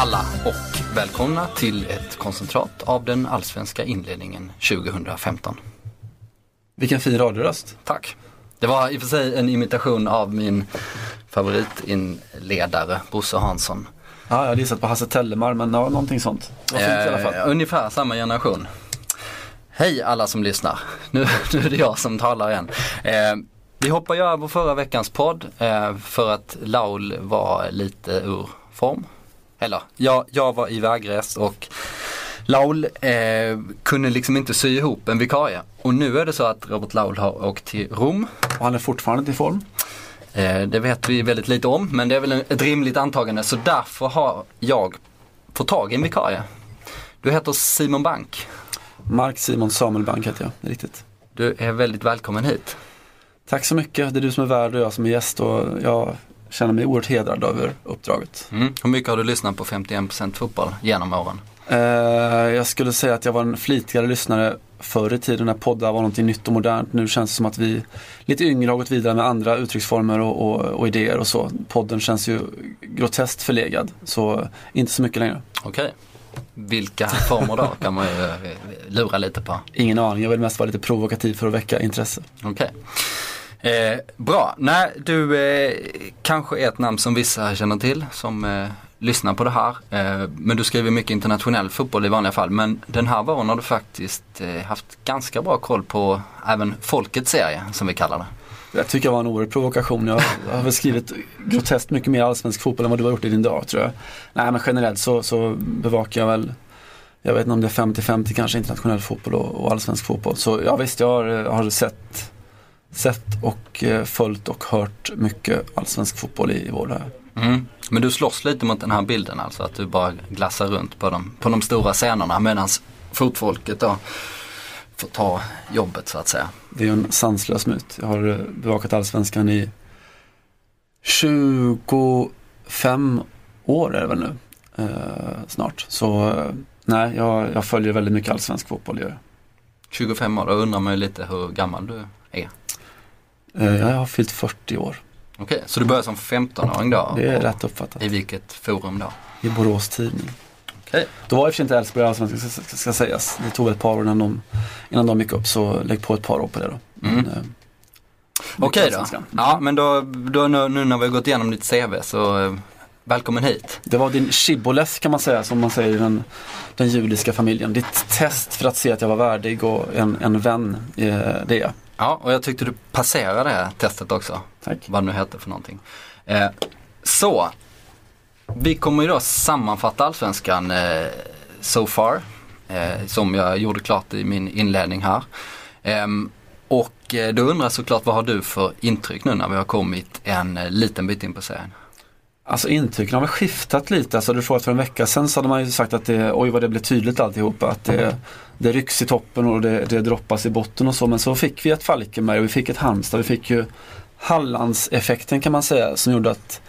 Alla och välkomna till ett koncentrat av den allsvenska inledningen 2015. Vilken fin radioröst. Tack. Det var i och för sig en imitation av min favoritinledare Bosse Hansson. Ja, jag hade gissat på Hasse Tellemar men ja, någonting sånt. Det var fint i alla fall. Eh, ungefär samma generation. Hej alla som lyssnar. Nu, nu är det jag som talar igen. Eh, vi hoppar ju över förra veckans podd eh, för att Laul var lite ur form. Eller jag, jag var i vägres och Laul eh, kunde liksom inte sy ihop en vikarie. Och nu är det så att Robert Laul har åkt till Rom. Och han är fortfarande inte i form. Eh, det vet vi väldigt lite om men det är väl ett rimligt antagande så därför har jag fått tag i en vikarie. Du heter Simon Bank. Mark Simon Samuelbank heter jag, det är riktigt. Du är väldigt välkommen hit. Tack så mycket, det är du som är värd och jag som är gäst och jag känner mig oerhört hedrad över uppdraget. Mm. Hur mycket har du lyssnat på 51% fotboll genom åren? Eh, jag skulle säga att jag var en flitigare lyssnare förr i tiden när poddar var någonting nytt och modernt. Nu känns det som att vi lite yngre har gått vidare med andra uttrycksformer och, och, och idéer och så. Podden känns ju groteskt förlegad, så inte så mycket längre. Okej. Vilka former då kan man ju eh, lura lite på. Ingen aning, jag vill mest vara lite provokativ för att väcka intresse. Okej. Eh, bra, nej du eh, kanske är ett namn som vissa känner till som eh, lyssnar på det här. Eh, men du skriver mycket internationell fotboll i vanliga fall. Men den här våren har du faktiskt eh, haft ganska bra koll på även folkets serie som vi kallar det. Jag tycker det var en oerhörd provokation. Jag har väl skrivit groteskt mycket mer allsvensk fotboll än vad du har gjort i din dag tror jag. Nej men generellt så, så bevakar jag väl jag vet inte om det är 50-50 kanske internationell fotboll och, och allsvensk fotboll. Så ja visst, jag har, eh, har sett, sett och eh, följt och hört mycket allsvensk fotboll i, vår. Mm. Men du slåss lite mot den här bilden alltså att du bara glassar runt på de, på de stora scenerna medan fotfolket då får ta jobbet så att säga. Det är en sanslös myt. Jag har eh, bevakat allsvenskan i 25 år är det väl nu eh, snart. Så eh, nej, jag, jag följer väldigt mycket allsvensk fotboll. Gör. jag. 25 år, då undrar man ju lite hur gammal du är. Eh, jag har fyllt 40 år. Okej, så du började som 15-åring då? Det är rätt uppfattat. I vilket forum då? I Borås Tidning. Okej. Då var i och för sig inte Elfsborg allsvenskan ska, ska, ska sägas. Det tog ett par år innan de, innan de gick upp så lägg på ett par år på det då. Men, Mm. eh, Okej då. allsvenskan. Ja men då, då nu, nu när vi har gått igenom ditt CV så eh, välkommen hit. Det var din shibboleth kan man säga, som man säger i den, den judiska familjen. Ditt test för att se att jag var värdig och en, en vän, eh, det är jag. Ja och jag tyckte du passerade det testet också. Tack. Vad det nu hette för någonting. Eh, så, vi kommer ju då sammanfatta allsvenskan eh, so far. Eh, som jag gjorde klart i min inledning här. Ehm, och eh, då undrar jag såklart vad har du för intryck nu när vi har kommit en eh, liten bit in på serien? Alltså intrycken har väl skiftat lite. Alltså du frågade för en vecka sedan så hade man ju sagt att det, oj vad det blev tydligt alltihopa. Att det, det rycks i toppen och det, det droppas i botten och så. Men så fick vi ett Falkenberg och vi fick ett Halmstad. Vi fick ju Hallandseffekten kan man säga som gjorde att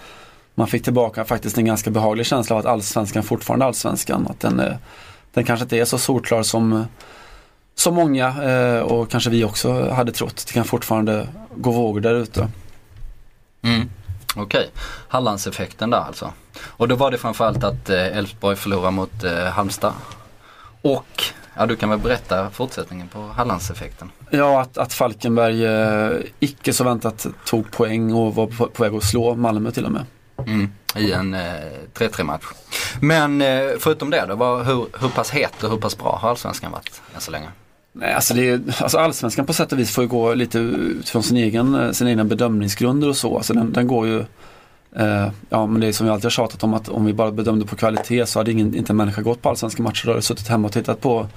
man fick tillbaka faktiskt en ganska behaglig känsla av att allsvenskan fortfarande är allsvenskan. Att den, eh, den kanske inte är så solklar som, som många eh, och kanske vi också hade trott. Det kan fortfarande gå vågor där ute. Mm. Okej, Hallandseffekten där alltså. Och då var det framförallt att eh, Elfsborg förlorade mot eh, Halmstad. Och, ja du kan väl berätta fortsättningen på Hallandseffekten. Ja, att, att Falkenberg eh, icke så väntat tog poäng och var på, på väg att slå Malmö till och med. Mm. I en eh, 3-3 match. Men eh, förutom det då, vad, hur, hur pass het och hur pass bra har allsvenskan varit än så länge? Nej, alltså, det är, alltså allsvenskan på sätt och vis får ju gå lite utifrån sin egen, eh, sina egna bedömningsgrunder och så. Alltså den, den går ju eh, Ja men det är som vi alltid har tjatat om att om vi bara bedömde på kvalitet så hade ingen, inte en människa gått på allsvenska matcher. Då hade suttit hemma och tittat på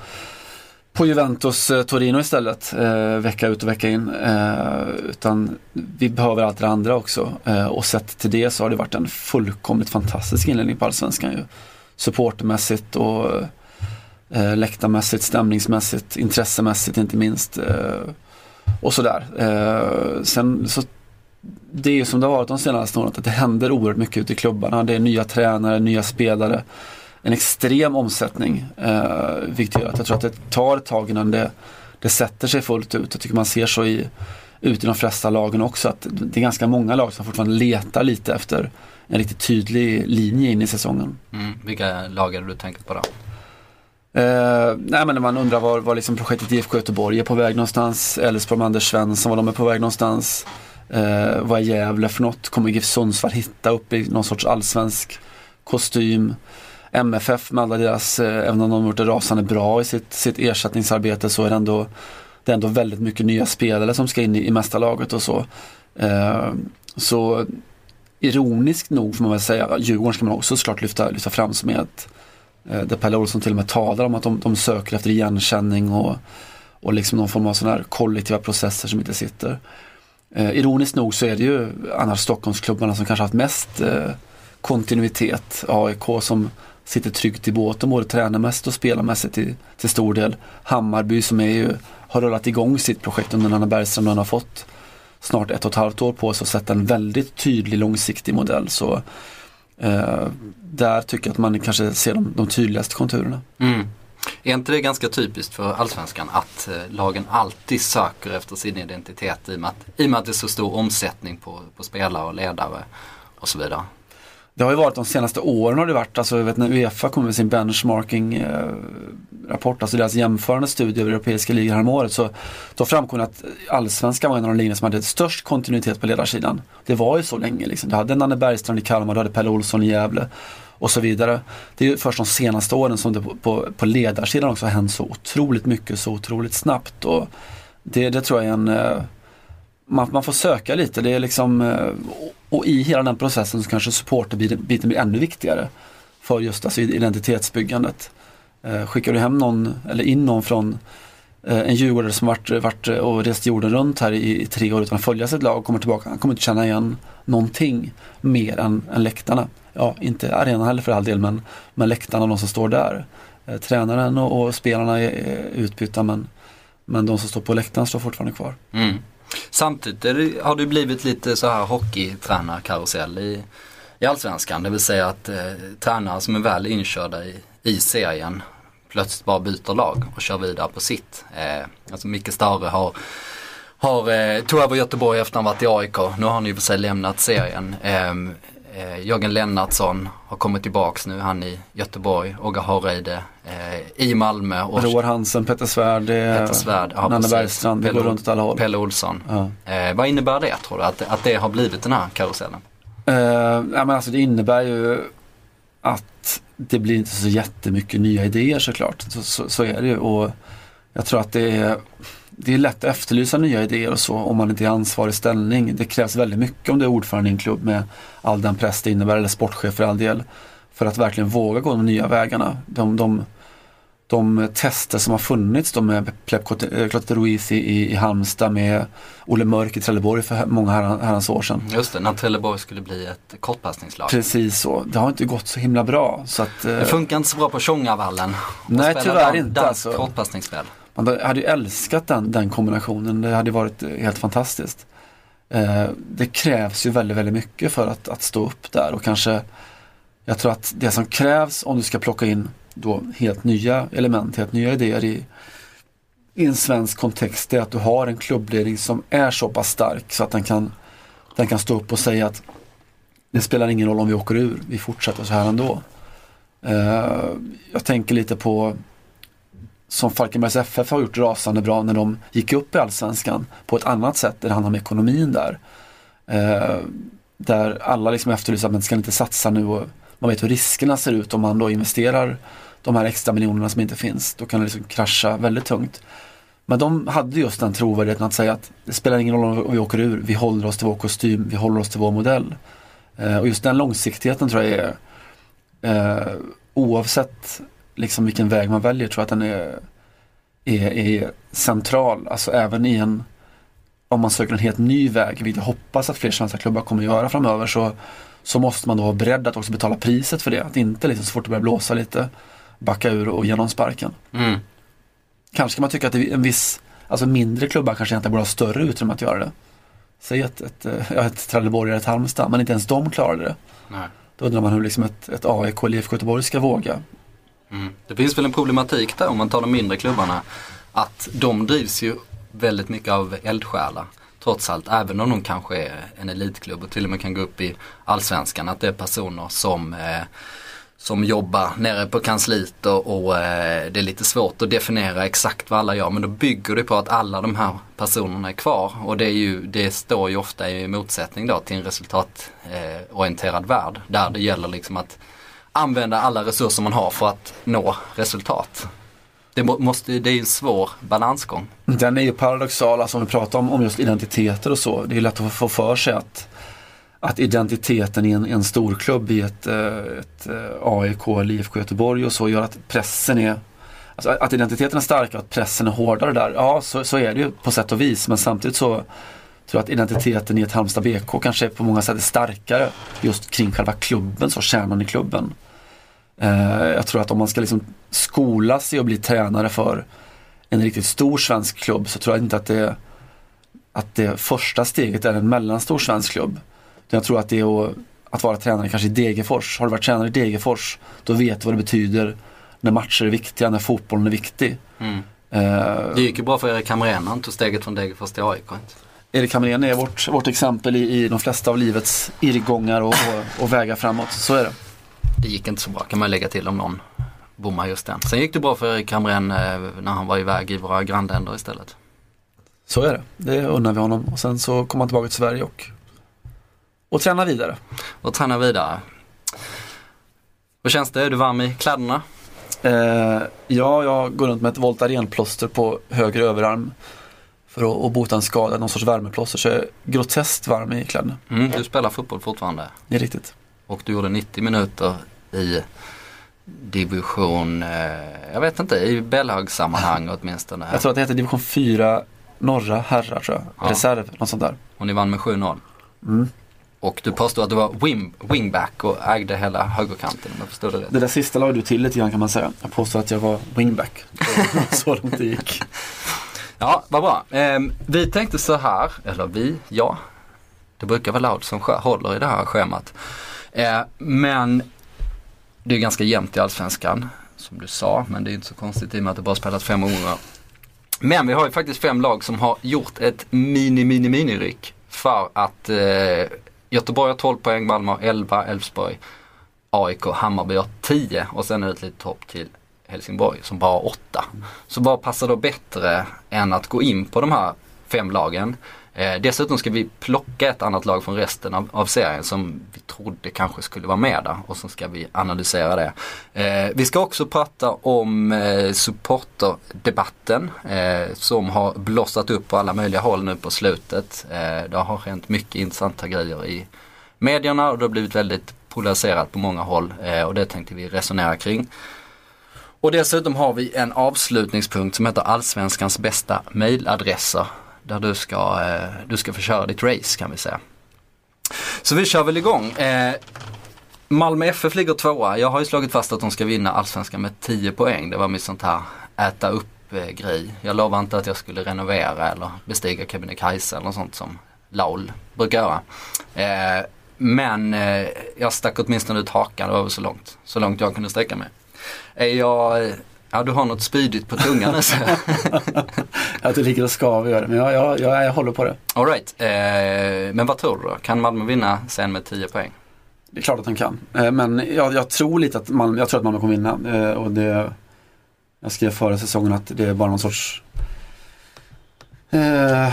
på Juventus eh, Torino istället, eh, vecka ut och vecka in. Eh, utan vi behöver allt det andra också. Eh, och sett till det så har det varit en fullkomligt fantastisk inledning på Allsvenskan. Ju. Supportermässigt och eh, läktarmässigt, stämningsmässigt, intressemässigt inte minst. Eh, och sådär. Eh, sen så det är som det har varit de senaste åren, att det händer oerhört mycket ute i klubbarna. Det är nya tränare, nya spelare en extrem omsättning. Eh, vilket gör att jag tror att det tar ett tag innan det, det sätter sig fullt ut. Jag tycker man ser så i, ut i de flesta lagen också att det är ganska många lag som fortfarande letar lite efter en riktigt tydlig linje in i säsongen. Mm. Vilka lag är det du tänker på då? Eh, nej men man undrar var, var liksom projektet IFK Göteborg är på väg någonstans. Elfsborg med Anders Svensson, var de är på väg någonstans. Eh, vad är Gävle för något? Kommer GIF Sundsvall hitta upp i någon sorts allsvensk kostym? MFF med alla deras, eh, även om de har gjort det rasande bra i sitt, sitt ersättningsarbete så är det ändå, det är ändå väldigt mycket nya spelare som ska in i, i mästarlaget och så. Eh, så ironiskt nog får man väl säga, Djurgården ska man också såklart lyfta, lyfta fram som ett Eh, där Pelle Olsson till och med talar om att de, de söker efter igenkänning och, och liksom någon form av sådana här kollektiva processer som inte sitter. Eh, ironiskt nog så är det ju annars Stockholmsklubbarna som kanske haft mest eh, kontinuitet. AIK som sitter tryggt i båten både tränarmässigt och spelarmässigt till, till stor del. Hammarby som är ju, har rullat igång sitt projekt under Nanna Bergström och har fått snart ett och ett halvt år på sig att sätta en väldigt tydlig långsiktig modell. Så eh, där tycker jag att man kanske ser de, de tydligaste konturerna. Mm. Är inte det ganska typiskt för allsvenskan att eh, lagen alltid söker efter sin identitet i och med att, i och med att det är så stor omsättning på, på spelare och ledare och så vidare? Det har ju varit de senaste åren har det varit, alltså jag vet när Uefa kom med sin benchmarking-rapport, eh, alltså deras jämförande studie över europeiska ligor häromåret så då framkom det att allsvenskan var en av de ligorna som hade störst kontinuitet på ledarsidan. Det var ju så länge liksom. Du hade Nanne Bergstrand i Kalmar, du hade Pelle Olsson i Gävle och så vidare. Det är ju först de senaste åren som det på, på, på ledarsidan också har hänt så otroligt mycket så otroligt snabbt. Och det, det tror jag är en eh, man, man får söka lite. Det är liksom, eh, och i hela den processen så kanske supporterbiten blir ännu viktigare för just alltså identitetsbyggandet. Eh, skickar du hem någon eller in någon från eh, en djurgårdare som varit, varit och rest jorden runt här i, i, tre år utan att följa sitt lag och kommer tillbaka. Han kommer inte känna igen någonting mer än, än läktarna. Ja, inte arenan heller för all del men, men läktarna och de som står där. Eh, tränaren och, och spelarna är, är utbytta men, men de som står på läktaren står fortfarande kvar. Mm. Samtidigt har det blivit lite så här hockeytränarkarusell i, i Allsvenskan. Det vill säga att eh, tränare som är väl inkörda i, i serien plötsligt bara byter lag och kör vidare på sitt. Eh, alltså Micke Stare har, har, eh, tog över Göteborg efter att han varit i AIK. Nu har han ju för sig lämnat serien. Eh, Eh, Jörgen Lennartsson har kommit tillbaks nu, han i Göteborg, Åga Hareide eh, i Malmö. Och Roar Hansen, Peter Svärd, Svärd ja, Nanne Bergstrand, det går runt åt alla håll. Pelle Olsson. Ja. Eh, vad innebär det tror du, att, att det har blivit den här karusellen? Eh, ja, men alltså det innebär ju att det blir inte så jättemycket nya idéer såklart. Så, så, så är det ju och jag tror att det är det är lätt att efterlysa nya idéer och så om man inte är ansvarig ställning. Det krävs väldigt mycket om du är ordförande i en klubb med all den press det innebär, eller sportchef för all del. För att verkligen våga gå de nya vägarna. De, de, de tester som har funnits då med Plep Clotet Ruiz i, i Halmstad med Olle Mörk i Trelleborg för många herrans år sedan. Just det, när Trelleborg skulle bli ett kortpassningslag. Precis så. Det har inte gått så himla bra. Så att, det funkar inte så bra på Tjongavallen. Nej tyvärr inte. Alltså. kortpassningsspel. Man hade ju älskat den, den kombinationen. Det hade varit eh, helt fantastiskt. Eh, det krävs ju väldigt, väldigt mycket för att, att stå upp där och kanske jag tror att det som krävs om du ska plocka in då helt nya element, helt nya idéer i, i en svensk kontext är att du har en klubbledning som är så pass stark så att den kan, den kan stå upp och säga att det spelar ingen roll om vi åker ur, vi fortsätter så här ändå. Eh, jag tänker lite på som Falkenbergs FF har gjort rasande bra när de gick upp i Allsvenskan på ett annat sätt där det handlar om ekonomin där. Eh, där alla liksom efterlyser att man ska inte satsa nu och man vet hur riskerna ser ut om man då investerar de här extra miljonerna som inte finns. Då kan det liksom krascha väldigt tungt. Men de hade just den trovärdigheten att säga att det spelar ingen roll om vi åker ur, vi håller oss till vår kostym, vi håller oss till vår modell. Eh, och just den långsiktigheten tror jag är, eh, oavsett liksom vilken väg man väljer, tror jag att den är är, är central. Alltså även i en, om man söker en helt ny väg, vilket jag hoppas att fler svenska klubbar kommer att göra framöver, så, så måste man då vara beredd att också betala priset för det. Att inte liksom så fort det börjar blåsa lite backa ur och ge någon sparken. Mm. Kanske kan man tycka att en viss, alltså mindre klubbar kanske egentligen borde ha större utrymme att göra det. Säg ett, ett, ja, ett Trelleborg eller ett Halmstad, men inte ens de klarade det. Nej. Då undrar man hur liksom ett, ett AIK eller IFK Göteborg ska våga. Mm. Det finns väl en problematik där om man tar de mindre klubbarna. Att de drivs ju väldigt mycket av eldsjälar. Trots allt, även om de kanske är en elitklubb och till och med kan gå upp i allsvenskan. Att det är personer som eh, som jobbar nere på kansliet och, och eh, det är lite svårt att definiera exakt vad alla gör. Men då bygger det på att alla de här personerna är kvar. Och det, är ju, det står ju ofta i motsättning då till en resultatorienterad eh, värld. Där det gäller liksom att använda alla resurser man har för att nå resultat. Det, måste, det är en svår balansgång. Den är ju paradoxal, alltså om vi pratar om, om just identiteter och så. Det är lätt att få för sig att att identiteten i en, en storklubb i ett, eh, ett eh, AIK eller IFK Göteborg och så gör att pressen är alltså att identiteten är starkare och att pressen är hårdare där. Ja, så, så är det ju på sätt och vis. Men samtidigt så tror jag att identiteten i ett Halmstad BK kanske på många sätt är starkare just kring själva klubben, så kärnan i klubben. Eh, jag tror att om man ska liksom skolas i att bli tränare för en riktigt stor svensk klubb så tror jag inte att det, att det första steget är en mellanstor svensk klubb. Jag tror att det är att, att vara tränare kanske i Degerfors. Har du varit tränare i Degerfors, då vet du vad det betyder när matcher är viktiga, när fotbollen är viktig. Mm. Uh, det gick ju bra för Erik Hamrén, han tog steget från Degerfors till AIK. Erik Hamrén är vårt, vårt exempel i, i de flesta av livets irrgångar och, och, och vägar framåt. Så är det. Det gick inte så bra kan man lägga till om någon bommar just den. Sen gick det bra för Erik Hamrén eh, när han var iväg i våra grannländer istället. Så är det, det unnar vi honom. Och sen så kom han tillbaka till Sverige och och träna vidare. Och träna vidare. Hur känns det? Är du varm i kläderna? Eh, ja, jag går runt med ett Voltaren-plåster på höger överarm för att, att bota en skada, någon sorts värmeplåster. Så jag är groteskt varm i kläderna. Mm, du spelar fotboll fortfarande? Det är riktigt. Och du gjorde 90 minuter i division, eh, jag vet inte, i Bellhögssammanhang åtminstone. Jag tror att det heter division 4 norra herrar tror jag. Ja. Reserv, något sånt där. Och ni vann med 7-0. Mm. Och du påstod att du var wing, wingback och ägde hela högerkanten om jag förstod det rätt. Det där sista la du till lite grann kan man säga. Jag påstod att jag var wingback. så långt det gick. Ja, vad bra. Eh, vi tänkte så här, eller vi, ja. Det brukar vara Loud som håller i det här schemat. Eh, men det är ganska jämnt i Allsvenskan, som du sa. Men det är inte så konstigt i och med att det bara spelats fem omgångar. Men vi har ju faktiskt fem lag som har gjort ett mini, mini, mini-ryck för att eh, Göteborg har 12 poäng, Malmö har 11, Elfsborg, AIK, Hammarby har 10 och sen är det ett litet hopp till Helsingborg som bara har 8. Så vad passar då bättre än att gå in på de här fem lagen. Eh, dessutom ska vi plocka ett annat lag från resten av, av, serien som vi trodde kanske skulle vara med där och så ska vi analysera det. Eh, vi ska också prata om eh, supporterdebatten eh, som har blossat upp på alla möjliga håll nu på slutet. Eh, det har hänt mycket intressanta grejer i medierna och det har blivit väldigt polariserat på många håll eh, och det tänkte vi resonera kring. Och dessutom har vi en avslutningspunkt som heter Allsvenskans bästa mailadresser där du ska, eh, du ska få köra ditt race kan vi säga. Så vi kör väl igång. Eh, Malmö FF ligger tvåa. Jag har ju slagit fast att de ska vinna allsvenskan med 10 poäng. Det var mitt sånt här äta upp grej. Jag lovade inte att jag skulle renovera eller bestiga Kebnekaise eller något sånt som Laul brukar göra. Eh, men eh, jag stack åtminstone ut hakan, det var väl så långt, så långt jag kunde sträcka mig. Är jag Ja, du har något spydigt på tungan. att det ligger och skaver gör det, men jag, jag, jag, jag håller på det. All right. Eh, men vad tror du då? Kan Malmö vinna sen med 10 poäng? Det är klart att de kan. Eh, men jag, jag, tror lite att Malmö, jag tror att Malmö kommer vinna. Eh, och det, jag skrev förra säsongen att det är bara någon sorts eh,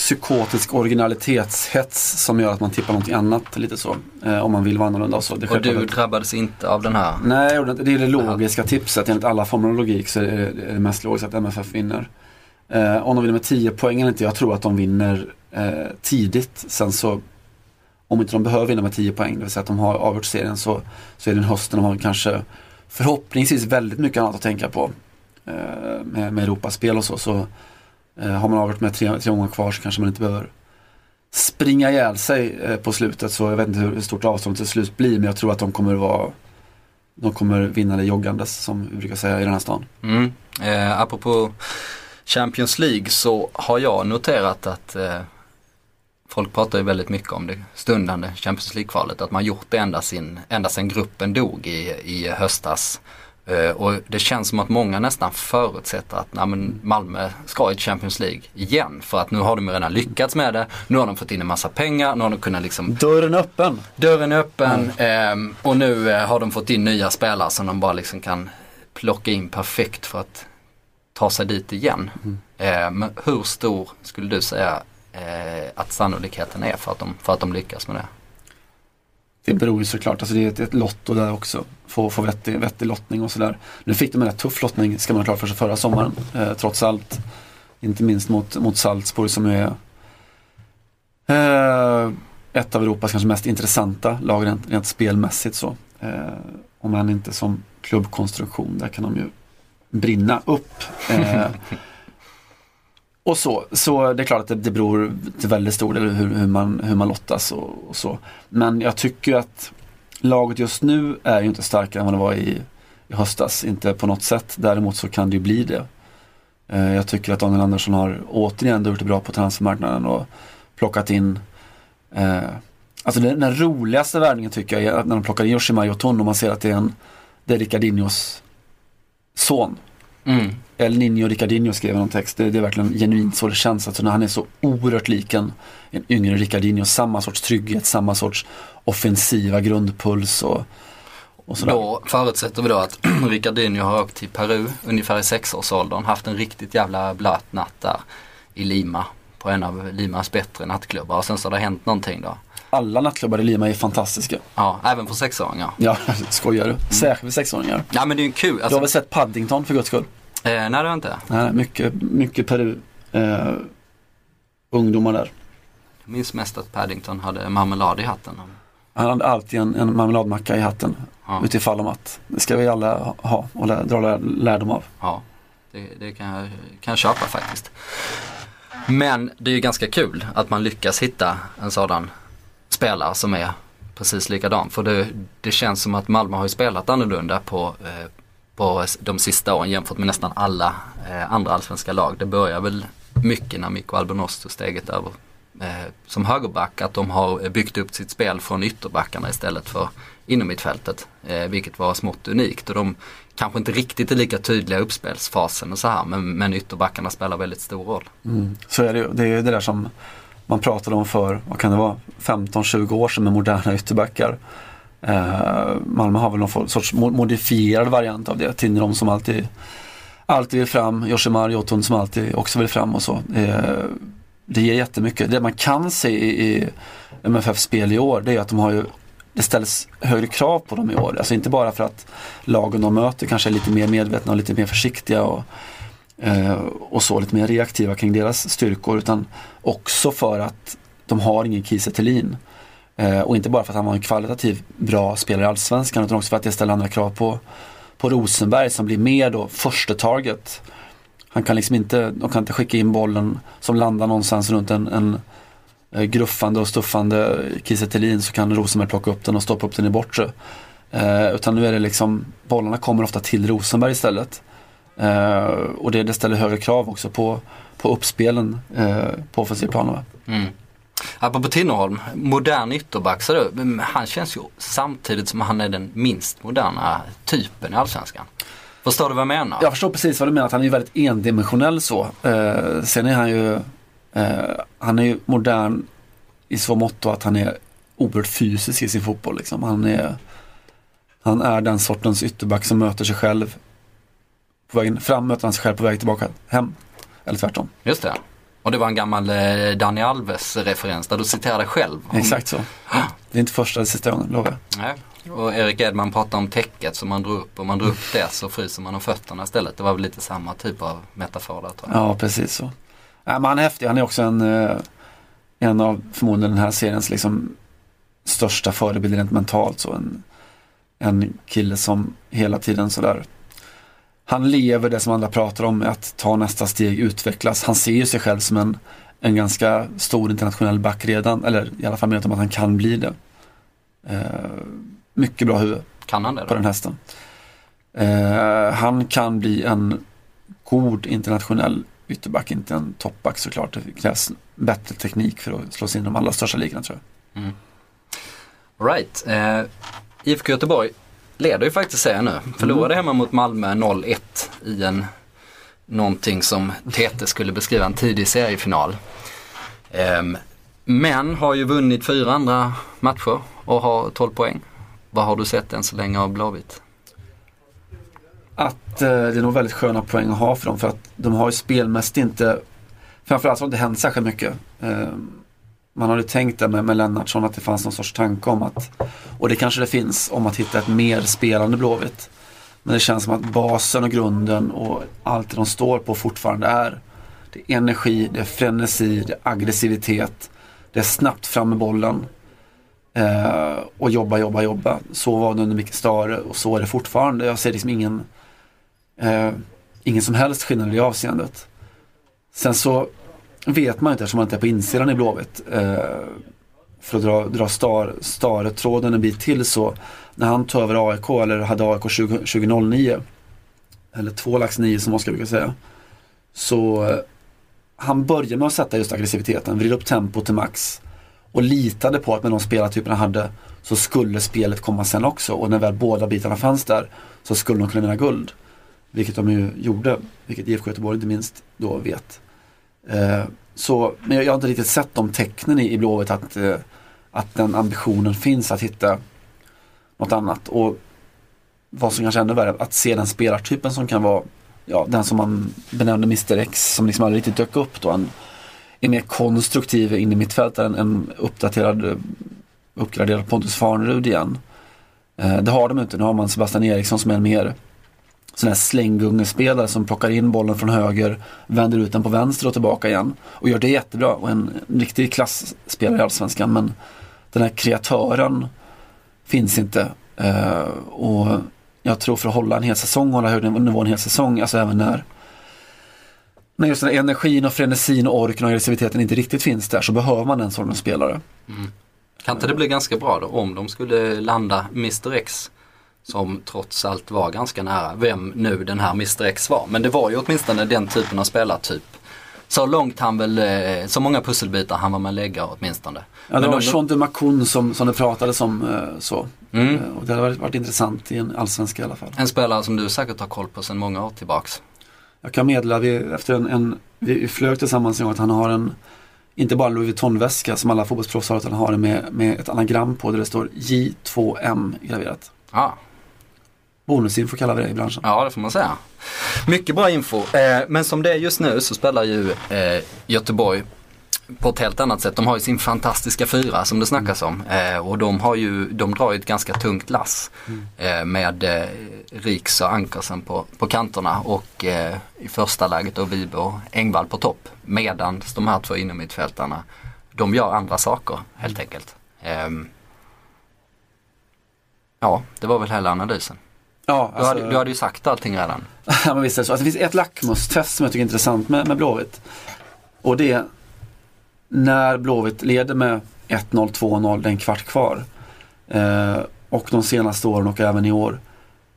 psykotisk originalitetshets som gör att man tippar någonting annat lite så. Eh, om man vill vara annorlunda och så. Det och du drabbades inte av den här? Nej, det är det logiska tipset. Enligt alla former av logik så är det, mest logiskt att MFF vinner. Eh, om de vinner med 10 poäng eller inte, jag tror att de vinner eh, tidigt. Sen så, om inte de behöver vinna med 10 poäng, det vill säga att de har avgjort serien så, så är det en höst när de har kanske förhoppningsvis väldigt mycket annat att tänka på. eh, med, med Europaspel och så. så Eh, har man avgjort med tre, tre omgångar kvar så kanske man inte behöver springa ihjäl sig eh, på slutet. Så jag vet inte hur stort avståndet till slut blir men jag tror att de kommer vara de kommer vinna det joggandes som vi brukar säga i den här stan. Mm. Eh, apropå Champions League så har jag noterat att eh, folk pratar ju väldigt mycket om det stundande Champions League-kvalet. Att man gjort det ända, sin, ända sedan gruppen dog i, i höstas. Uh, och det känns som att många nästan förutsätter att nej, men Malmö ska i Champions League igen. För att nu har de redan lyckats med det. Nu har de fått in en massa pengar. Nu har de kunnat liksom... Dörren öppen. Dörren är öppen. Mm. Um, och nu uh, har de fått in nya spelare som de bara liksom kan plocka in perfekt för att ta sig dit igen. Mm. Uh, men hur stor skulle du säga att sannolikheten är för att de, för att de lyckas med det? Det beror ju såklart, alltså det är ett, ett lotto där också. Få, få vettig, vettig lottning och sådär. Nu fick de en rätt tuff lottning, ska man ha klart för sig, förra sommaren. Eh, trots allt. Inte minst mot, mot Salzburg som är eh, ett av Europas kanske mest intressanta lag rent, rent spelmässigt så. Eh, om än inte som klubbkonstruktion, där kan de ju brinna upp. Eh, och så, så det är klart att det, det beror till väldigt stor del hur, hur, man, hur man lottas och, och, så. Men jag tycker att laget just nu är ju inte starkare än vad det var i, i höstas. Inte på något sätt. Däremot så kan det ju bli det. Eh, jag tycker att Daniel Andersson har återigen gjort det bra på transfermarknaden och plockat in eh, Alltså den, den, roligaste värvningen tycker jag är när de plockar in Yoshima Yotun och man ser att det är en Det är Ricardinhos son. Mm. El Nino Ricardinho skrev någon text. Det, det, är verkligen genuint så det känns. Alltså när han är så oerhört lik en, en yngre Ricardinho. Samma sorts trygghet, samma sorts offensiva grundpuls och, och sådär. Då förutsätter vi då att Ricardinho har åkt till Peru ungefär i sexårsåldern. Haft en riktigt jävla blöt natt där i Lima. På en av Limas bättre nattklubbar. Och sen så har det hänt någonting då. Alla nattklubbar i Lima är fantastiska. Ja, även för sexåringar. Ja, skojar du? Särskilt för sexåringar. Ja men det är ju kul. Alltså... Du har väl sett Paddington för guds skull? Eh, nej det har jag inte. Nej, mycket, mycket Peru. Eh, ungdomar där. Jag minns mest att Paddington hade marmelad i hatten. Han hade alltid en, en marmeladmacka i hatten. Ja. Utifall om att det ska vi alla ha och lä dra lärdom av. Ja, det, det kan, jag, kan jag köpa faktiskt. Men det är ju ganska kul att man lyckas hitta en sådan spelare som är precis likadan. För det, det känns som att Malmö har ju spelat annorlunda på, eh, på de sista åren jämfört med nästan alla eh, andra allsvenska lag. Det börjar väl mycket när Mikko Albonos tog steget över Eh, som högerback att de har byggt upp sitt spel från ytterbackarna istället för inom mittfältet. Eh, vilket var smått unikt och de kanske inte riktigt är lika tydliga i uppspelsfasen och så här men, men ytterbackarna spelar väldigt stor roll. Mm. Så är det ju. Det är ju det där som man pratade om för, vad kan det vara, 15-20 år sedan med moderna ytterbackar. Eh, Malmö har väl någon sorts modifierad variant av det. Tinnerom som alltid, alltid vill fram, Joshimar Jotun som alltid också vill fram och så. Eh, det ger jättemycket. Det man kan se i, i MFFs spel i år det är att de har ju det ställs högre krav på dem i år. Alltså inte bara för att lagen de möter kanske är lite mer medvetna och lite mer försiktiga och, eh, och så lite mer reaktiva kring deras styrkor utan också för att de har ingen Kiese Thelin. Eh, och inte bara för att han var en kvalitativ bra spelare i Allsvenskan utan också för att det ställer andra krav på, på Rosenberg som blir mer då första target. Han kan liksom inte, de kan inte skicka in bollen som landar någonstans runt en, en eh, gruffande och stuffande Kiese så kan Rosenberg plocka upp den och stoppa upp den i bortre. Eh, utan nu är det liksom, bollarna kommer ofta till Rosenberg istället. Eh, och det, det ställer högre krav också på, på uppspelen eh, på offensiv plan. Mm. Apropå Tinnerholm, modern ytterback, så du, han känns ju samtidigt som han är den minst moderna typen i Allsvenskan. Förstår du vad jag menar? Jag förstår precis vad du menar, att han är väldigt endimensionell så. Eh, sen är han ju, eh, han är ju modern i så mått att han är oerhört fysisk i sin fotboll. Liksom. Han, är, han är den sortens ytterback som möter sig själv. På vägen fram möter han sig själv på väg tillbaka hem. Eller tvärtom. Just det. Och det var en gammal eh, Dani Alves-referens där du citerade själv. Om... Exakt så. Det är inte första eller sista gången, lovar jag. Nej. Och Erik Edman pratade om täcket som man drog upp. och man drog upp det så fryser man om fötterna istället. Det var väl lite samma typ av metafor där tror jag. Ja, precis så. Ja, men han är häftig. Han är också en, eh, en av förmodligen den här seriens liksom största förebilder rent mentalt. Så en, en kille som hela tiden sådär han lever det som andra pratar om, att ta nästa steg, utvecklas. Han ser ju sig själv som en, en ganska stor internationell back redan, eller i alla fall menar om att han kan bli det. Eh, mycket bra huvud Kan han det på den hästen. Eh, han kan bli en god internationell ytterback, inte en toppback såklart. Det krävs bättre teknik för att slå sig in i de allra största ligorna tror jag. Right. Eh, IFK Göteborg leder ju faktiskt serien nu. Förlorade hemma mot Malmö 0-1 i en någonting som TT skulle beskriva en tidig seriefinal. Ehm, men har ju vunnit fyra andra matcher och har 12 poäng. Vad har du sett än så länge av Blåvitt? Att eh, det är nog väldigt sköna poäng att ha för dem för att de har ju spelmässigt inte Framförallt så har det inte hänt särskilt mycket. Eh, man hade tänkt det med, med Lennartsson att det fanns någon sorts tanke om att Och det kanske det finns om att hitta ett mer spelande Blåvitt. Men det känns som att basen och grunden och allt de står på fortfarande är Det är energi, det är frenesi, det är aggressivitet Det är snabbt fram med bollen eh, Och jobba, jobba, jobba. Så var det under Micke Stare och så är det fortfarande. Jag ser liksom ingen eh, Ingen som helst skillnad i det avseendet. Sen så vet man inte eftersom man inte är på insidan i Blåvitt. Eh, för att dra, dra star, Stare-tråden en bit till så när han tog över AIK eller hade AIK 20, 2009 eller två lax nio som Oskar brukar säga. Så eh, han började med att sätta just aggressiviteten, vrida upp tempot till max och litade på att med de spelartyperna han hade så skulle spelet komma sen också och när väl båda bitarna fanns där så skulle de kunna vinna guld. Vilket de ju gjorde, vilket IFK Göteborg inte minst då vet. Eh, så, men jag, jag har inte riktigt sett de tecknen i, i Blåvitt att, eh, att den ambitionen finns att hitta något annat. Och vad som kanske är ännu värre, att se den spelartypen som kan vara ja, den som man benämnde Mr X som liksom aldrig riktigt dök upp då. En, en mer konstruktiv in i mittfältare, en, en uppdaterad, uppgraderad Pontus Farnerud igen. Eh, det har de inte, nu har man Sebastian Eriksson som är en mer sån här slänggungespelare som plockar in bollen från höger, vänder ut den på vänster och tillbaka igen. Och gör det jättebra och en, riktig klassspelare i Allsvenskan. Men den här kreatören finns inte. Eh, och jag tror för att hålla en hel säsong, hålla hög nivå en hel säsong, alltså även när när just den här energin och frenesin och orken och aggressiviteten inte riktigt finns där så behöver man en sån spelare. Mm. Kan inte det bli ganska bra då om de skulle landa Mr X? Som trots allt var ganska nära vem nu den här Mr X var. Men det var ju åtminstone den typen av spelartyp. Så långt han väl, eh, så många pusselbitar han var med lägga åtminstone. Ja, det Men var Sean de Macun som, som det pratades om eh, så. Mm. Eh, Och det hade varit, varit intressant i en allsvenska i alla fall. En spelare som du säkert har koll på sedan många år tillbaks. Jag kan meddela, vi, efter en, en, vi flög tillsammans en gång att han har en, inte bara en Louis Vuitton-väska som alla fotbollsproffs har, utan han har den med, med ett anagram på där det står J2M graverat. Ja, Bonusinfo kallar vi det i branschen. ja det får man säga. Mycket bra info. Eh, men som det är just nu så spelar ju eh, Göteborg på ett helt annat sätt. De har ju sin fantastiska fyra som det snackas om. Eh, och de, har ju, de drar ju ett ganska tungt lass. Eh, med eh, Riks och Ankersen på, på kanterna och eh, i första läget då Vibe och Engvall på topp. Medan de här två innermittfältarna, de gör andra saker helt enkelt. Ehm, ja, det var väl hela analysen. Ja, Du, alltså, hade, du hade ju sagt allting redan. ja, men visst är det så. Alltså, det finns ett lackmustest som jag tycker är intressant med, med Blåvitt. Och det är när Blåvitt leder med 1-0, 2-0, det är en kvart kvar. Eh, och de senaste åren och även i år.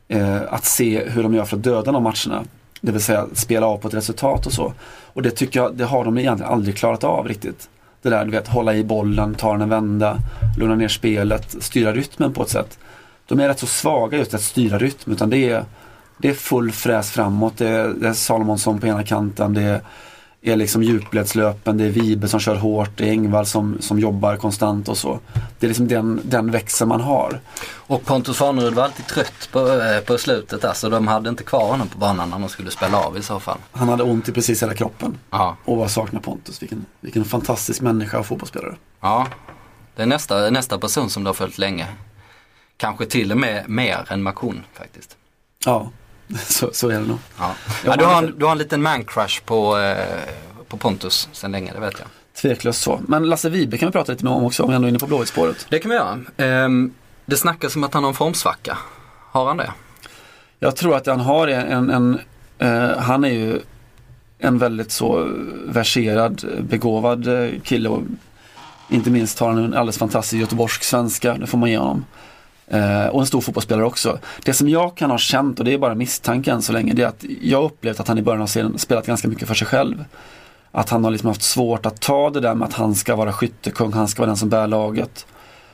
Eh, att se hur de gör för att döda de matcherna. Det vill säga spela av på ett resultat och så. Och det tycker jag, det har de egentligen aldrig klarat av riktigt. Det där, du vet, hålla i bollen, ta den en vända, lugna ner spelet, styra rytmen på ett sätt. De är rätt så svaga just att styra rytm, utan det är, det är full fräs framåt. Det är, det är Salomonsson på ena kanten, det är, är liksom djupledslöpen, det är Vibe som kör hårt, det är Engvall som, som jobbar konstant och så. Det är liksom den, den växeln man har. Och Pontus Farnerud var alltid trött på, eh, på slutet där så de hade inte kvar honom på banan när de skulle spela av i så fall. Han hade ont i precis hela kroppen. Ja, Och vad saknar Pontus? Vilken, vilken fantastisk människa och fotbollsspelare. ja. Det är nästa, nästa person som du har följt länge. Kanske till och med mer än Makun faktiskt. Ja, så, så är det nog. Ja. Ja, du, har en, du har en liten man-crush på, eh, på Pontus sedan länge, det vet jag. Tveklöst så. Men Lasse Vibe kan vi prata lite mer om också om vi ändå är inne på Blåvitt-spåret. Det kan vi göra. Ehm, det snackas om att han har en formsvacka. Har han det? Jag tror att han har en, en eh, han är ju en väldigt så verserad, begåvad eh, kille och inte minst har han en alldeles fantastisk göteborgsk svenska, det får man ge honom. Eh, och en stor fotbollsspelare också. Det som jag kan ha känt, och det är bara misstanken så länge, det är att jag har upplevt att han i början av serien spelat ganska mycket för sig själv. Att han har liksom haft svårt att ta det där med att han ska vara skyttekung, han ska vara den som bär laget.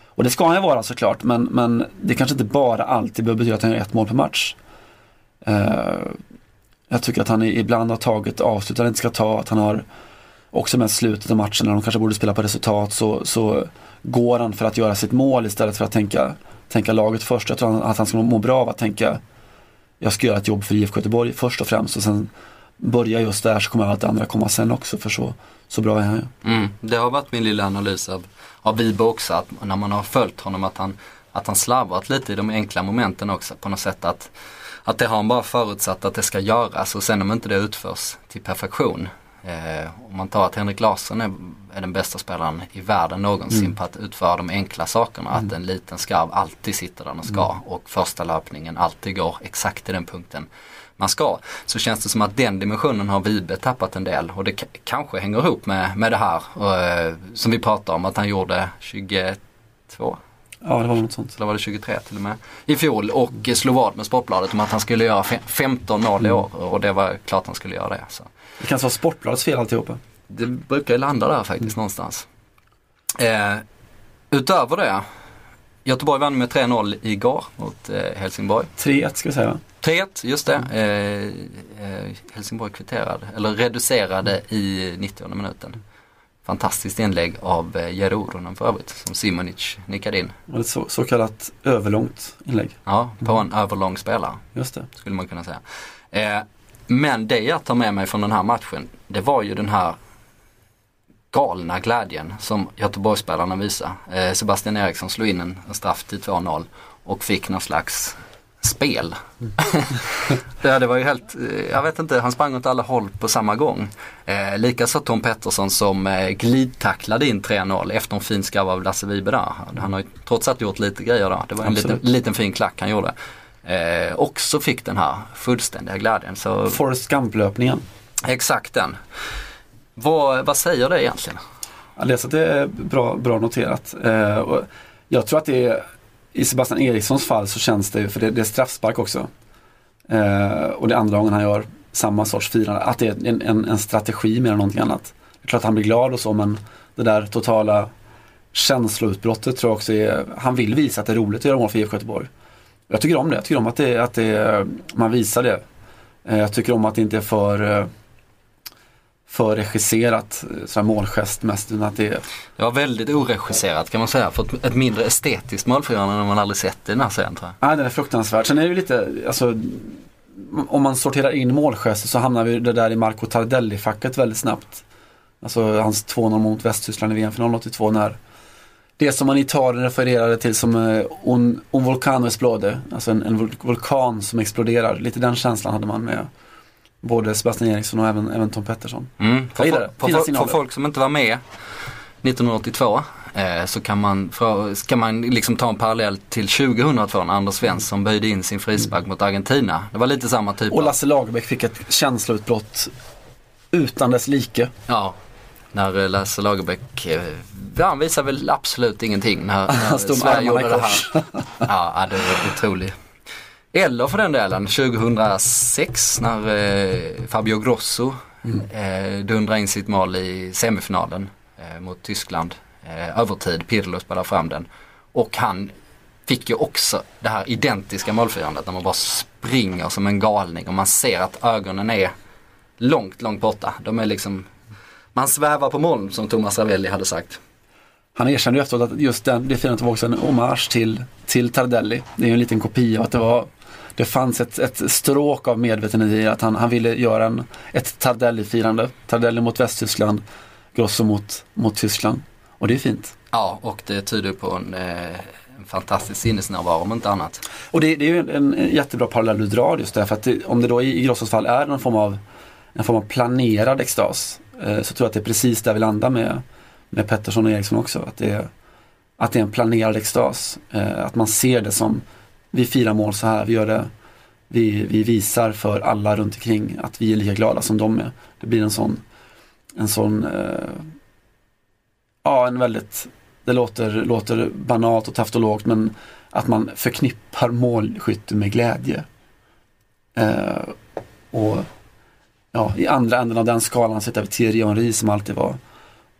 Och det ska han ju vara såklart, men, men det kanske inte bara alltid behöver betyda att han gör ett mål per match. Eh, jag tycker att han ibland har tagit avslut han inte ska ta, att han har också med slutet av matchen när de kanske borde spela på resultat så, så går han för att göra sitt mål istället för att tänka, tänka laget först. Jag tror att han ska må bra av att tänka jag ska göra ett jobb för IFK Göteborg först och främst och sen börja just där så kommer allt det andra komma sen också för så, så bra är han ju. Mm, det har varit min lilla analys av, av Vibo också, att när man har följt honom att han, att han slarvat lite i de enkla momenten också på något sätt att att det har han bara förutsatt att det ska göras och sen om inte det utförs till perfektion. Eh, om man tar att Henrik Larsson är, är den bästa spelaren i världen någonsin mm. på att utföra de enkla sakerna. Mm. Att en liten skarv alltid sitter där den ska mm. och första löpningen alltid går exakt till den punkten man ska. Så känns det som att den dimensionen har Vibe tappat en del och det kanske hänger ihop med, med det här och, eh, som vi pratade om att han gjorde 22 Ja, det var något sånt. Eller var det 23 till och med? I fjol och slog vad med Sportbladet om att han skulle göra 15 mål i mm. år och det var klart han skulle göra det. Så. Det kan vara Sportbladets fel alltihopa. Det brukar ju landa där faktiskt mm. någonstans. Eh, utöver det, Göteborg vann med 3-0 igår mot eh, Helsingborg. 3-1 ska vi säga 3-1, just det. Eh, eh, Helsingborg kvitterade, eller reducerade i 90 minuten fantastiskt inlägg av eh, Jere Oronen för övrigt som Simonic nickade in. Ett så, så kallat överlångt inlägg. Ja, på en överlång spelare. Just det. Skulle man kunna säga. Eh, men det jag tar med mig från den här matchen, det var ju den här galna glädjen som Göteborgsspelarna visade. Eh, Sebastian Eriksson slog in en, en straff till 2-0 och fick någon slags spel. Det var ju helt, eh, jag vet inte, han sprang åt alla håll på samma gång. Eh, Likaså Tom Pettersson som eh, glidtacklade in 3-0 efter en fin skav av Lasse Vibe där. Han har ju trots allt gjort lite grejer där. Det var en liten, liten, fin klack han gjorde. Eh, också fick den här fullständiga glädjen. Så... Forrest Gump-löpningen. Exakt den. Vad, vad säger det egentligen? Ja, det är bra, bra noterat. Eh, jag tror att det är i Sebastian Erikssons fall så känns det ju, för det, det är straffspark också. Eh, och det är andra gången han gör samma sorts firande, att det är en, en, en, strategi mer än någonting annat. Det är klart att han blir glad och så men det där totala känsloutbrottet tror jag också är, han vill visa att det är roligt att göra mål för IFK Göteborg. Jag tycker om det, jag tycker om att, det, att det, man visar det. Eh, jag tycker om att det inte är för eh, eh, för regisserat eh, sån målgest mest. Att det... det var väldigt oregisserat kan man säga. För ett, mindre estetiskt målfirande än man aldrig sett i den här serien tror jag. Nej, den är fruktansvärd. Sen är det ju lite, alltså om man sorterar in målgester så hamnar vi det där i Marco Tardelli-facket väldigt snabbt. Alltså hans 2-0 mot Västtyskland i VM-finalen 82 när det som man i Italien refererade till som uh, un, un vulcano esplode, alltså en, en vulkan som exploderar. Lite den känslan hade man med både Sebastian Eriksson och även, även Tom Pettersson. Mm. För, för, för, för, folk som inte var med 1982 eh, så kan man, för, kan man liksom ta en parallell till 2002 när Anders Svensson böjde in sin frispark mm. mot Argentina. Det var lite samma typ Och Lasse Lagerbäck fick ett känsloutbrott utan dess like. Ja, när eh, Lasse Lagerbäck, eh, han visade väl absolut ingenting när, när Sverige gjorde det här. Ja, det var otroligt. Eller för den delen 2006 när eh, Fabio Grosso mm. eh, dundrade in sitt mål i semifinalen eh, mot Tyskland. Eh, övertid, Pirlo spelade fram den. Och han fick ju också det här identiska målfirandet när man bara springer som en galning och man ser att ögonen är långt, långt borta. De är liksom, man svävar på moln som Thomas Ravelli hade sagt. Han erkände ju efteråt att just den, det firandet var också en hommage till, till Tardelli. Det är ju en liten kopia att det var det fanns ett, ett stråk av medvetenhet i att han, han ville göra en, ett Tardelli-firande. Tardelli mot Västtyskland, Grosso mot, mot Tyskland. Och det är fint. Ja, och det tyder på en, eh, en fantastisk sinnesnärvaro om inte annat. Och det, det är ju en, en, jättebra parallell du drar just därför att det, om det då i, i Grossos fall är en form av, en form av planerad extas eh, så tror jag att det är precis där vi landar med, med Pettersson och Eriksson också. Att det, är, att det är en planerad extas. Eh, att man ser det som vi firar mål så här, vi gör det vi, vi visar för alla runt omkring att vi är lika glada som de är. Det blir en sån, en sån, eh, ja en väldigt, det låter, låter banalt och taftologt men att man förknippar målskytte med glädje. Eh, och ja, i andra änden av den skalan sitter vi Thierry Henry som alltid var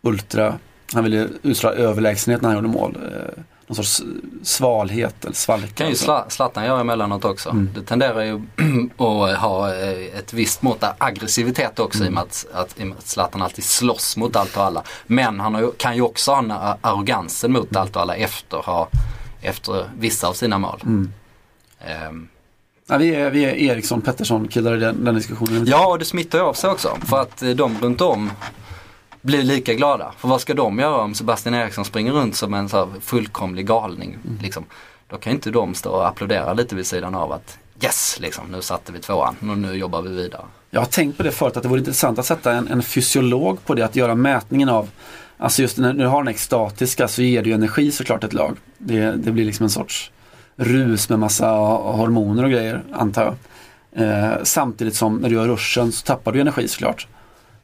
ultra, han ville utstråla överlägsenhet när han gjorde mål. Eh, någon sorts svalhet eller svalka. kan ju sla, Zlatan göra emellanåt också. Mm. Det tenderar ju att ha eh, ett visst mått av aggressivitet också mm. i, och med att, att, att Zlatan alltid slåss mot allt och alla. Men han har, kan ju också ha en arrogansen mot allt och alla efter, ha, efter vissa av sina mål. Mm. Um, Ja, vi, är, vi är Eriksson Pettersson killar i den, den diskussionen. Ja och det smittar ju av sig också. För att eh, de runt om blir lika glada. För vad ska de göra om Sebastian Eriksson springer runt som en så fullkomlig galning. Mm. Liksom. Då kan inte de stå och applådera lite vid sidan av att yes, liksom, nu satte vi tvåan och nu jobbar vi vidare. Jag har tänkt på det förut att det vore intressant att sätta en, en fysiolog på det, att göra mätningen av Alltså just när du har den extatiska så ger det ju energi såklart ett lag. Det, det blir liksom en sorts rus med massa hormoner och grejer antar jag. Eh, samtidigt som när du gör ruschen så tappar du energi såklart.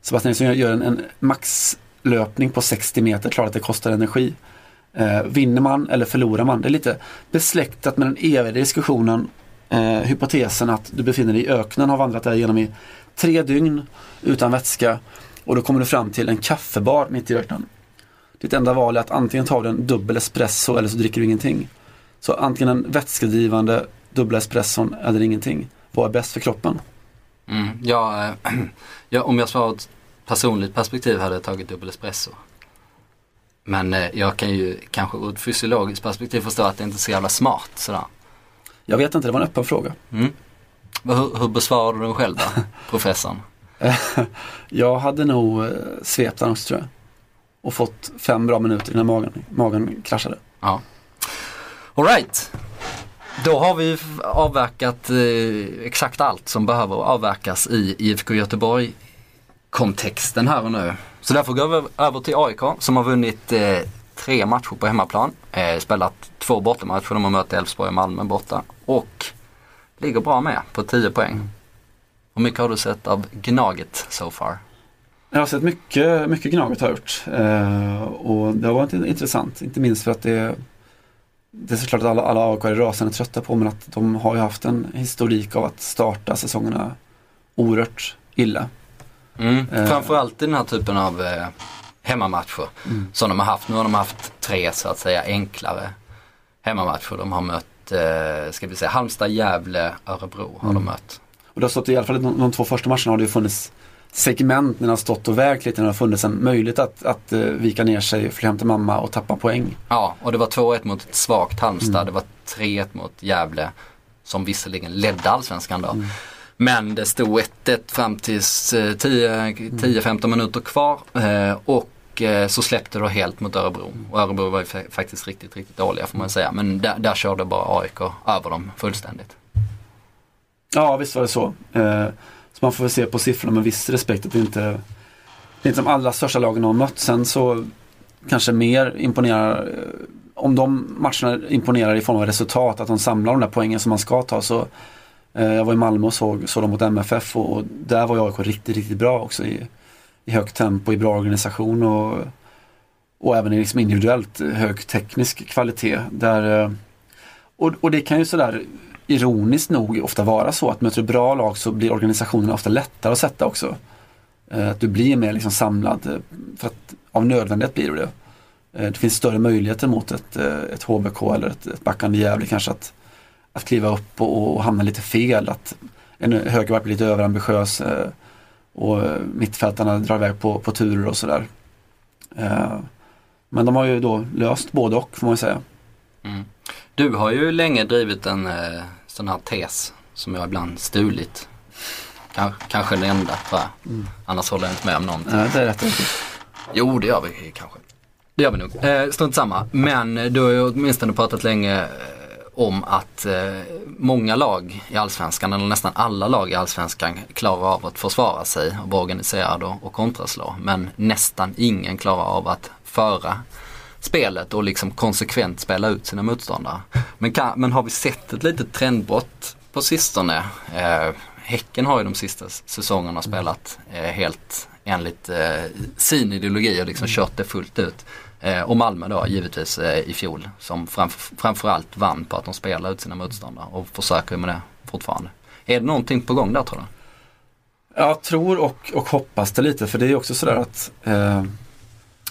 Sebastian Eriksson gör en, en maxlöpning på 60 meter, klart att det kostar energi. Eh, vinner man eller förlorar man? Det är lite besläktat med den eviga diskussionen, eh, hypotesen att du befinner dig i öknen, har vandrat där igenom i tre dygn utan vätska och då kommer du fram till en kaffebar mitt i öknen. Ditt enda val är att antingen ta en dubbel espresso eller så dricker du ingenting. Så antingen en vätskedrivande dubbla espresson eller ingenting. Vad är bäst för kroppen? Mm, ja, eh, ja, om jag svarar personligt perspektiv hade jag tagit dubbel espresso. Men äh, jag kan ju kanske ur ett fysiologiskt perspektiv förstå att det inte är så jävla smart sådär. Jag vet inte, det var en öppen fråga. Mm. Hur, hur besvarar du den själv då, professorn? jag hade nog eh, svept den också tror jag. Och fått fem bra minuter innan magen, magen kraschade. Ja. Alright. Då har vi avverkat eh, exakt allt som behöver avverkas i IFK Göteborg kontexten här och nu. Så därför går vi över till AIK som har vunnit eh, tre matcher på hemmaplan. Eh, spelat två bortamatcher, de har mött Elfsborg och Malmö borta. Och ligger bra med på 10 poäng. Hur mycket har du sett av Gnaget so far? Jag har sett mycket, mycket Gnaget har jag gjort. Eh, och det har varit intressant, inte minst för att det det är såklart att alla, alla AIK är rasande trötta på men att de har ju haft en historik av att starta säsongerna oerhört illa. Mm. Eh. Framförallt i den här typen av eh, hemmamatcher mm. som de har haft. Nu har de haft tre så att säga enklare hemmamatcher. De har mött, eh, ska vi säga Halmstad, Gävle, Örebro har mm. de mött. Och det har stått i alla fall de, de två första matcherna har det funnits segment när det har stått och vägt lite när det har funnits en möjlighet att, att uh, vika ner sig, flytta hem till mamma och tappa poäng. Ja, och det var 2-1 mot ett svagt Halmstad. Mm. Det var 3-1 mot Gävle som visserligen ledde allsvenskan då. Mm. Men det stod 1-1 fram till 10-15 eh, minuter kvar eh, och eh, så släppte det helt mot Örebro. Och Örebro var ju faktiskt riktigt, riktigt dåliga får man säga. Men där, där körde bara AIK över dem fullständigt. Ja, visst var det så. Så man får väl se på siffrorna med viss respekt att det inte det är inte de allra största lagen har mött. Sen så kanske mer imponerar om de matcherna imponerar i form av resultat, att de samlar de där poängen som man ska ta så Eh, jag var i Malmö och såg, såg dem mot MFF och, och där var AIK riktigt, riktigt bra också i, i högt tempo, i bra organisation och, och även i liksom individuellt hög teknisk kvalitet. Där, eh, och, och det kan ju sådär ironiskt nog ofta vara så att möter du bra lag så blir organisationen ofta lättare att sätta också. Eh, att du blir mer liksom samlad, för att av nödvändighet blir du det. Det finns större möjligheter mot ett, ett HBK eller ett, ett backande Gävle kanske att, att kliva upp och, och hamna lite fel. Att en högerback blir lite överambitiös och mittfältarna drar iväg på, på turer och sådär. Men de har ju då löst både och får man ju säga. Mm. Du har ju länge drivit en eh, sån här tes som jag ibland stulit. Kanske, kanske den enda tror jag. Mm. Annars håller jag inte med om någonting. Ja, det är rätt. Jo, det gör vi kanske. Det gör vi nog. Eh, strunt samma. Men du har ju åtminstone pratat länge eh, om att eh, många lag i Allsvenskan, eller nästan alla lag i Allsvenskan, klarar av att försvara sig och vara organiserade och, och kontraslå. Men nästan ingen klarar av att föra spelet och liksom konsekvent spela ut sina motståndare. Men, kan, men har vi sett ett litet trendbrott på sistone. Eh, häcken har ju de sista säsongerna spelat eh, helt enligt eh, sin ideologi och liksom kört det fullt ut. Eh, och Malmö då givetvis eh, i fjol som framf framförallt vann på att de spelar ut sina motståndare och försöker med det fortfarande. Är det någonting på gång där tror du? Jag tror och, och hoppas det lite för det är också sådär att eh,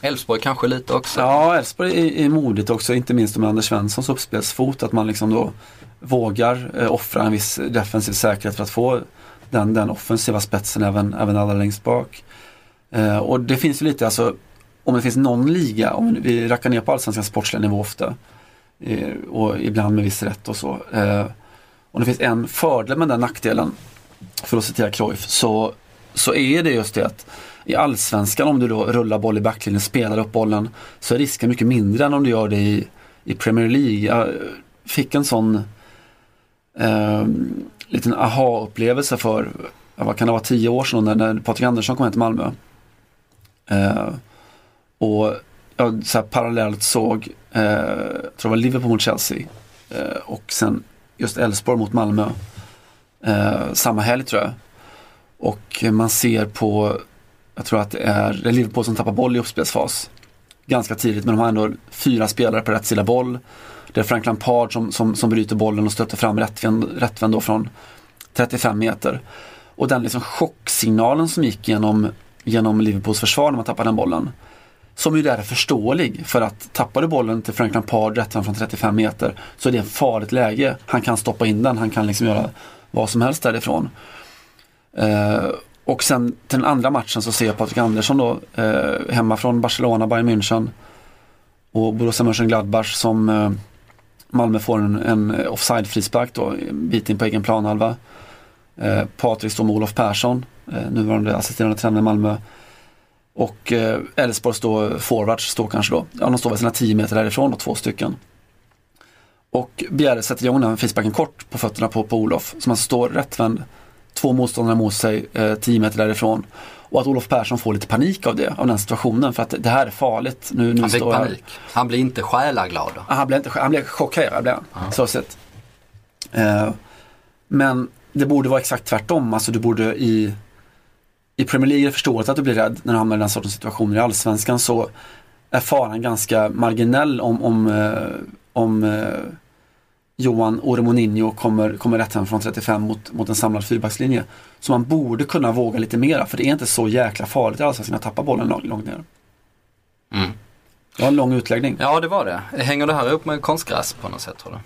Elfsborg kanske lite också? Ja, Elfsborg är, är modigt också, inte minst med Anders Svenssons uppspelsfot. Att man liksom då vågar eh, offra en viss defensiv säkerhet för att få den, den offensiva spetsen även, även allra längst bak. Eh, och det finns ju lite, alltså om det finns någon liga, om vi rackar ner på allsvenskans sportsliga nivå ofta eh, och ibland med viss rätt och så. Eh, om det finns en fördel med den nackdelen, för att citera Cruyff, så, så är det just det att i allsvenskan om du då rullar boll i backlinjen, spelar upp bollen, så är risken mycket mindre än om du gör det i, i Premier League. Jag fick en sån eh, liten aha-upplevelse för, vad kan det vara, tio år sedan när, när Patrik Andersson kom hem till Malmö. Eh, och jag så här parallellt såg, eh, jag tror det var Liverpool mot Chelsea eh, och sen just Elfsborg mot Malmö. Eh, samma helg tror jag. Och man ser på, jag tror att det är, det är Liverpool som tappar boll i uppspelsfas. Ganska tidigt men de har ändå fyra spelare på rätt sida boll. Det är Frank Lampard som, som, som bryter bollen och stöter fram rättvänd, rättvänd då från 35 meter. Och den liksom chocksignalen som gick genom, genom Liverpools försvar när man tappade den bollen. Som ju där är förståelig för att tappar du bollen till Frank Lampard rätt från 35 meter så är det ett farligt läge. Han kan stoppa in den, han kan liksom göra vad som helst därifrån. Eh, och sen till den andra matchen så ser jag Patrik Andersson då eh, hemma från Barcelona, Bayern München och Borussia Mönchengladbach som eh, Malmö får en, en offside frispark då, en bit in på egen planhalva. Eh, Patrik står med Olof Persson, eh, nuvarande assisterande tränare i Malmö. Och eh, Elfsborg eh, står, forwards står kanske då, ja de står väl sina 10 meter därifrån då, två stycken. Och Bjerre sätter igång den frisparken kort på fötterna på, på Olof, som alltså står rättvänd, två motståndare mot sig, 10 eh, meter därifrån. Och att Olof Persson får lite panik av det, av den situationen. För att det här är farligt. Nu, nu han fick panik. Han blir inte själaglad då? Han blev, inte, han blev chockerad. Blev han, så sett. Eh, men det borde vara exakt tvärtom. Alltså du borde i, i Premier League förståeligt att du blir rädd när du hamnar i den sortens situationer. I Allsvenskan så är faran ganska marginell om, om, eh, om eh, Johan Oremoninho kommer, kommer rätt hem från 35 mot, mot en samlad fyrbackslinje. Så man borde kunna våga lite mera för det är inte så jäkla farligt i Allsvenskan att tappa bollen långt, långt ner. Mm. Det var en lång utläggning. Ja det var det. Hänger det här upp med konstgräs på något sätt tror du?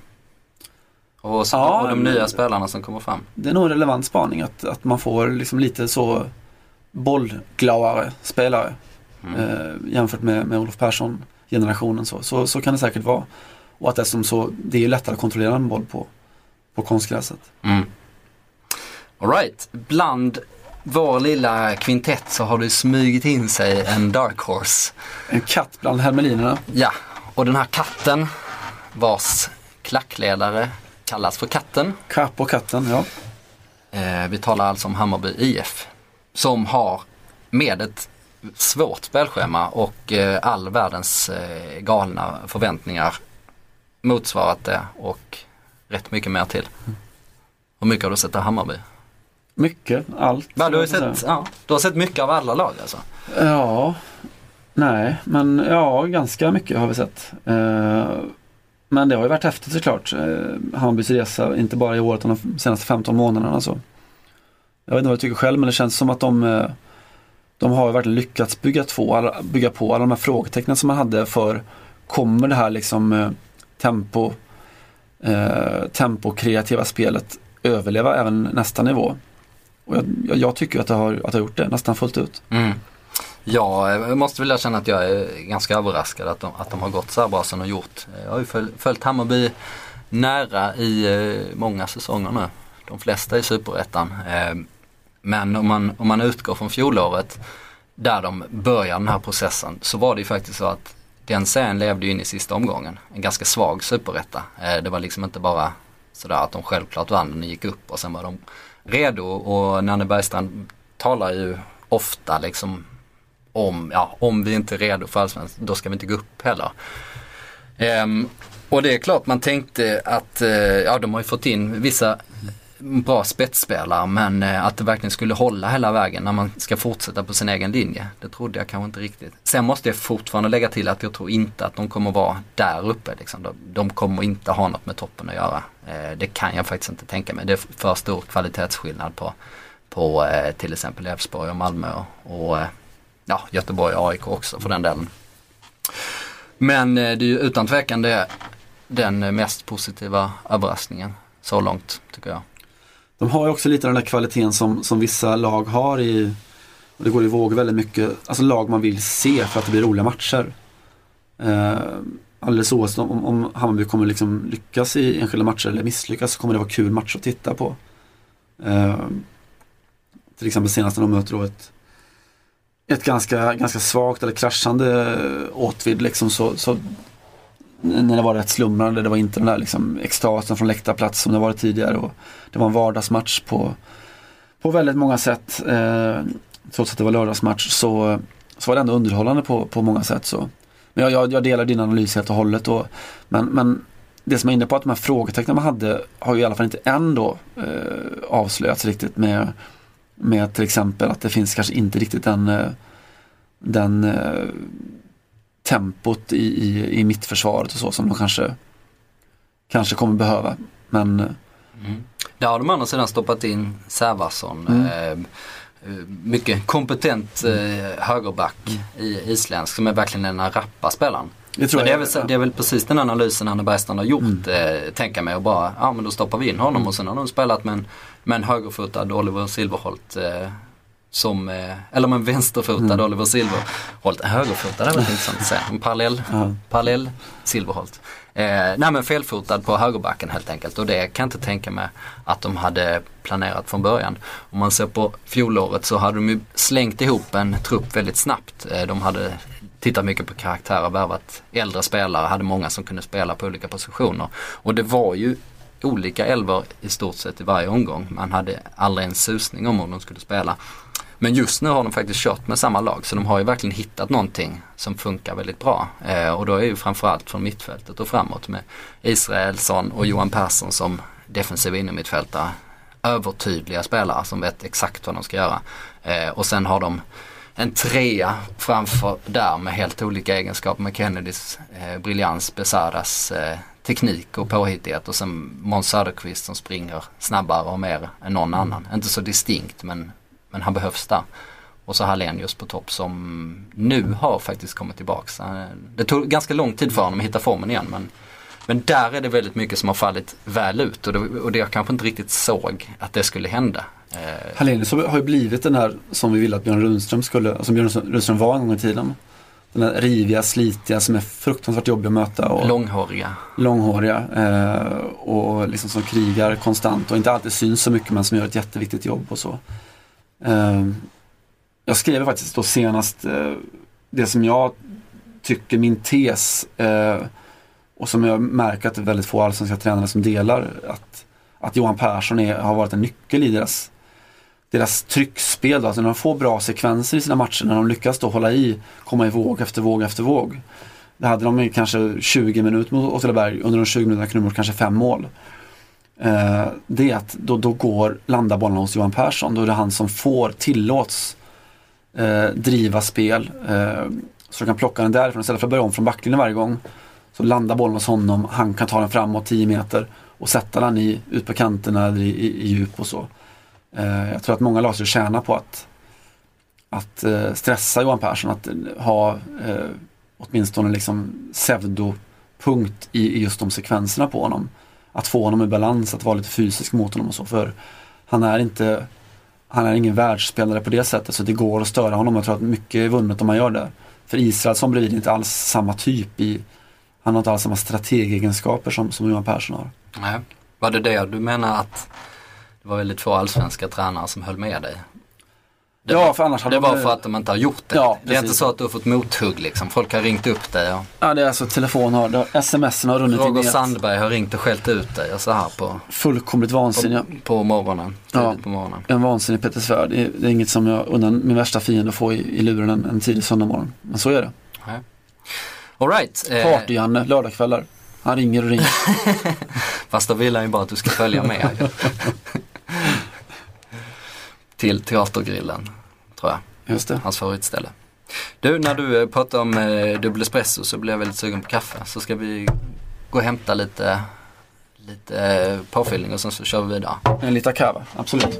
Och, så, ja, och de nya spelarna som kommer fram? Det är nog en relevant spaning att, att man får liksom lite så bollgladare spelare. Mm. Eh, jämfört med, med Olof Persson generationen så. så. Så kan det säkert vara. Och att dessutom så, det är lättare att kontrollera en boll på, på konstgräset. Mm. Alright, bland vår lilla kvintett så har det smugit in sig en dark horse. En katt bland hermelinerna. Ja, och den här katten vars klackledare kallas för katten. Kapp och katten, ja. Eh, vi talar alltså om Hammarby IF. Som har med ett svårt spelschema och eh, all världens eh, galna förväntningar motsvarat det och rätt mycket mer till. Hur mycket har du sett av Hammarby? Mycket, allt. Ja, du, har sett, ja, du har sett mycket av alla lag alltså? Ja, nej men ja ganska mycket har vi sett. Eh, men det har ju varit häftigt såklart. Eh, Hammarbys resa, inte bara i år utan de senaste 15 månaderna. Alltså. Jag vet inte vad du tycker själv men det känns som att de eh, de har verkligen lyckats bygga, två, bygga på alla de här frågetecknen som man hade för kommer det här liksom eh, tempo, eh, tempo kreativa spelet överleva även nästa nivå. Och jag, jag tycker att det, har, att det har gjort det nästan fullt ut. Mm. Ja, jag måste väl erkänna att jag är ganska överraskad att de, att de har gått så här bra som de har gjort. Jag har ju följt Hammarby nära i eh, många säsonger nu. De flesta i Superettan. Eh, men om man, om man utgår från fjolåret där de började den här processen så var det ju faktiskt så att den serien levde ju in i sista omgången. En ganska svag superetta. Eh, det var liksom inte bara sådär att de självklart vann och gick upp och sen var de redo och Nanne Bergstrand talar ju ofta liksom om, ja om vi inte är redo för allsvenskan då ska vi inte gå upp heller. Ehm, och det är klart man tänkte att, eh, ja de har ju fått in vissa bra spetsspelare men eh, att det verkligen skulle hålla hela vägen när man ska fortsätta på sin egen linje. Det trodde jag kanske inte riktigt. Sen måste jag fortfarande lägga till att jag tror inte att de kommer vara där uppe. Liksom. De kommer inte ha något med toppen att göra. Eh, det kan jag faktiskt inte tänka mig. Det är för stor kvalitetsskillnad på, på eh, till exempel Elfsborg och Malmö och ja, Göteborg och AIK också för den delen. Men det är ju utan tvekan det, den mest positiva överraskningen så långt tycker jag. De har ju också lite den där kvaliteten som, som vissa lag har i, och det går i våg väldigt mycket, alltså lag man vill se för att det blir roliga matcher. Eh, alldeles oavsett om, om Hammarby kommer liksom lyckas i enskilda matcher eller misslyckas så kommer det vara kul match att titta på. Eh, till exempel senast när de möter då ett, ett ganska, ganska svagt eller kraschande Åtvid liksom så, så när det var rätt slumrande. Det var inte den där liksom extasen från läktarplats som det varit tidigare. Och det var en vardagsmatch på, på väldigt många sätt. Eh, trots att det var lördagsmatch så, så var det ändå underhållande på, på många sätt. Så. Men jag, jag, jag delar din analys helt och hållet. Och, men, men det som jag är inne på att de här frågetecknen man hade har ju i alla fall inte än då eh, avslöjats riktigt med, med till exempel att det finns kanske inte riktigt den, eh, den eh, tempot i, i, i mittförsvaret och så som de kanske, kanske kommer behöva. Men mm. Där har de andra sidan stoppat in Sävason. Mm. Eh, mycket kompetent eh, högerback mm. i isländsk som är verkligen den här rappa spelaren. Det, det, är väl, ja. det är väl precis den analysen Anne Bergstrand har gjort, mm. eh, tänka mig och bara, ja men då stoppar vi in honom mm. och sen har de spelat med en, med en högerfotad Oliver Silverholt eh, som, eh, eller med en vänsterfotad mm. Oliver Silverholt. Högerfotad är väldigt intressant att säga. En parallell, mm. parallell Silverholt. Eh, nej men felfotad på högerbacken helt enkelt och det kan jag inte tänka mig att de hade planerat från början. Om man ser på fjolåret så hade de ju slängt ihop en trupp väldigt snabbt. Eh, de hade tittat mycket på karaktärer, värvat äldre spelare, hade många som kunde spela på olika positioner. Och det var ju olika elver i stort sett i varje omgång. Man hade aldrig en susning om hur de skulle spela. Men just nu har de faktiskt kört med samma lag så de har ju verkligen hittat någonting som funkar väldigt bra. Eh, och då är ju framförallt från mittfältet och framåt med Israelsson och Johan Persson som defensiva innermittfältare. Övertydliga spelare som vet exakt vad de ska göra. Eh, och sen har de en trea framför där med helt olika egenskaper med Kennedys eh, briljans, Besaras eh, teknik och påhittighet och sen Måns Söderqvist som springer snabbare och mer än någon annan. Inte så distinkt men men han behövs där. Och så Hallenius på topp som nu har faktiskt kommit tillbaks. Det tog ganska lång tid för honom att hitta formen igen men, men där är det väldigt mycket som har fallit väl ut och det, och det jag kanske inte riktigt såg att det skulle hända. Eh, Hallenius har ju blivit den här som vi ville att Björn Rundström skulle, som Björn Rundström var en gång i tiden. Den här riviga, slitiga som är fruktansvärt jobbig att möta. Och långhåriga. Långhåriga. Eh, och liksom som krigar konstant och inte alltid syns så mycket men som gör ett jätteviktigt jobb och så. Ehm, jag skrev faktiskt då senast eh, det som jag tycker min tes eh, och som jag märker att det är väldigt få allsvenska tränare som delar. Att, att Johan Persson är, har varit en nyckel i deras, deras tryckspel. Alltså när de får bra sekvenser i sina matcher, när de lyckas då hålla i, komma i våg efter våg efter våg. Det hade de i kanske 20 minuter mot Åtvidaberg, under de 20 minuterna kunde de kanske fem mål eh, det är att då, då går, landar bollen hos Johan Persson. Då är det han som får, tillåts eh, driva spel. Eh, så du kan plocka den därifrån istället för att börja om från backlinjen varje gång. Så landar bollen hos honom, han kan ta den framåt 10 meter och sätta den i, ut på kanterna eller i, i, i djup och så. Eh, jag tror att många lag skulle tjäna på att, att eh, stressa Johan Persson, att eh, ha eh, åtminstone liksom pseudopunkt i, i just de sekvenserna på honom att få honom i balans, att vara lite fysisk mot honom och så. För han är inte han är ingen världsspelare på det sättet så det går att störa honom. Jag tror att mycket är vunnet om man gör det. För Israelsson bredvid är inte alls samma typ i Han har inte alls samma strategegenskaper som, som Johan Persson har. Nej. Var det det du menar att det var väldigt få allsvenska tränare som höll med dig? Det, ja, för annars det var för att de inte har gjort det. Ja, det är inte så att du har fått mothugg liksom. Folk har ringt upp dig. Och... Ja, det är alltså telefon har, sms har runnit Roger Sandberg har ringt och skällt ut dig och så här på. Fullkomligt vansinne. På, på morgonen. Ja, på morgonen. en vansinnig Peter Svärd. Det, det är inget som jag undan min värsta fiende att få i, i luren en, en tidig söndagmorgon. Men så är det. Nej. All right. Party-Janne, lördagskvällar. Han ringer och ringer. Fast då vill han ju bara att du ska följa med. till Teatergrillen, tror jag. Just det. Hans favoritställe. Du, när du eh, pratar om eh, dubbel espresso så blir jag väldigt sugen på kaffe. Så ska vi gå och hämta lite, lite eh, påfyllning och sen så kör vi vidare. En liten kava, absolut.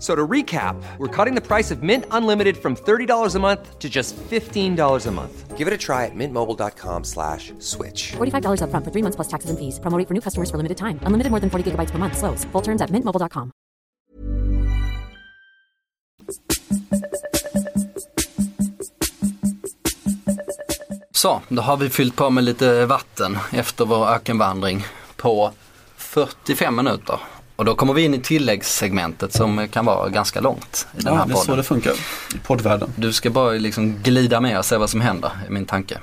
F- So to recap, we're cutting the price of Mint Unlimited from $30 a month to just $15 a month. Give it a try at mintmobile.com slash switch. $45 upfront for three months plus taxes and fees. Promo rate for new customers for limited time. Unlimited more than 40 gigabytes per month. Slows. Full terms at mintmobile.com. Så, då har vi fyllt på med lite vatten efter vår ökenvandring på 45 minuter. Och då kommer vi in i tilläggssegmentet som kan vara ganska långt i den Ja, här det är så det funkar i poddvärlden. Du ska bara liksom glida med och se vad som händer, är min tanke.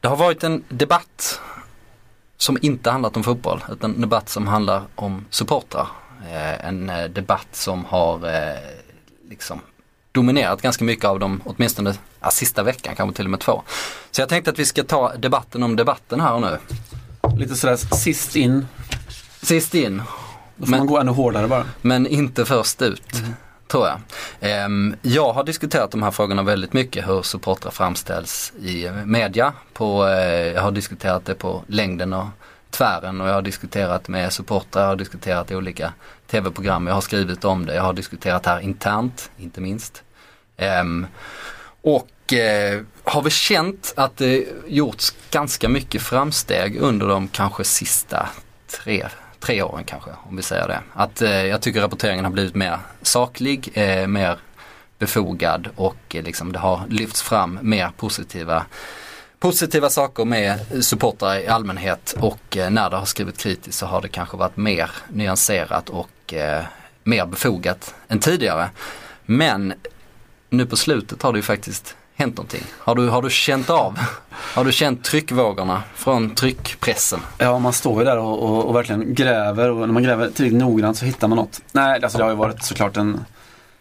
Det har varit en debatt som inte handlat om fotboll, utan en debatt som handlar om supportrar. Eh, en eh, debatt som har eh, liksom dominerat ganska mycket av dem, åtminstone ja, sista veckan, kanske till och med två. Så jag tänkte att vi ska ta debatten om debatten här och nu. Lite sådär sist in, Sist in, då får Men- man gå ännu hårdare bara. men inte först ut. Tror jag. Ehm, jag har diskuterat de här frågorna väldigt mycket, hur supportrar framställs i media. På, eh, jag har diskuterat det på längden och tvären och jag har diskuterat med supportrar, jag har diskuterat i olika tv-program, jag har skrivit om det, jag har diskuterat här internt, inte minst. Ehm, och eh, har väl känt att det gjorts ganska mycket framsteg under de kanske sista tre, tre åren kanske, om vi säger det. Att eh, jag tycker rapporteringen har blivit mer saklig, eh, mer befogad och eh, liksom det har lyfts fram mer positiva positiva saker med supportrar i allmänhet och eh, när det har skrivit kritiskt så har det kanske varit mer nyanserat och eh, mer befogat än tidigare. Men nu på slutet har det ju faktiskt hänt någonting. Har du, har du känt av, har du känt tryckvågorna från tryckpressen? Ja, man står ju där och, och, och verkligen gräver och när man gräver tillräckligt noggrant så hittar man något. Nej, alltså det har ju varit såklart en,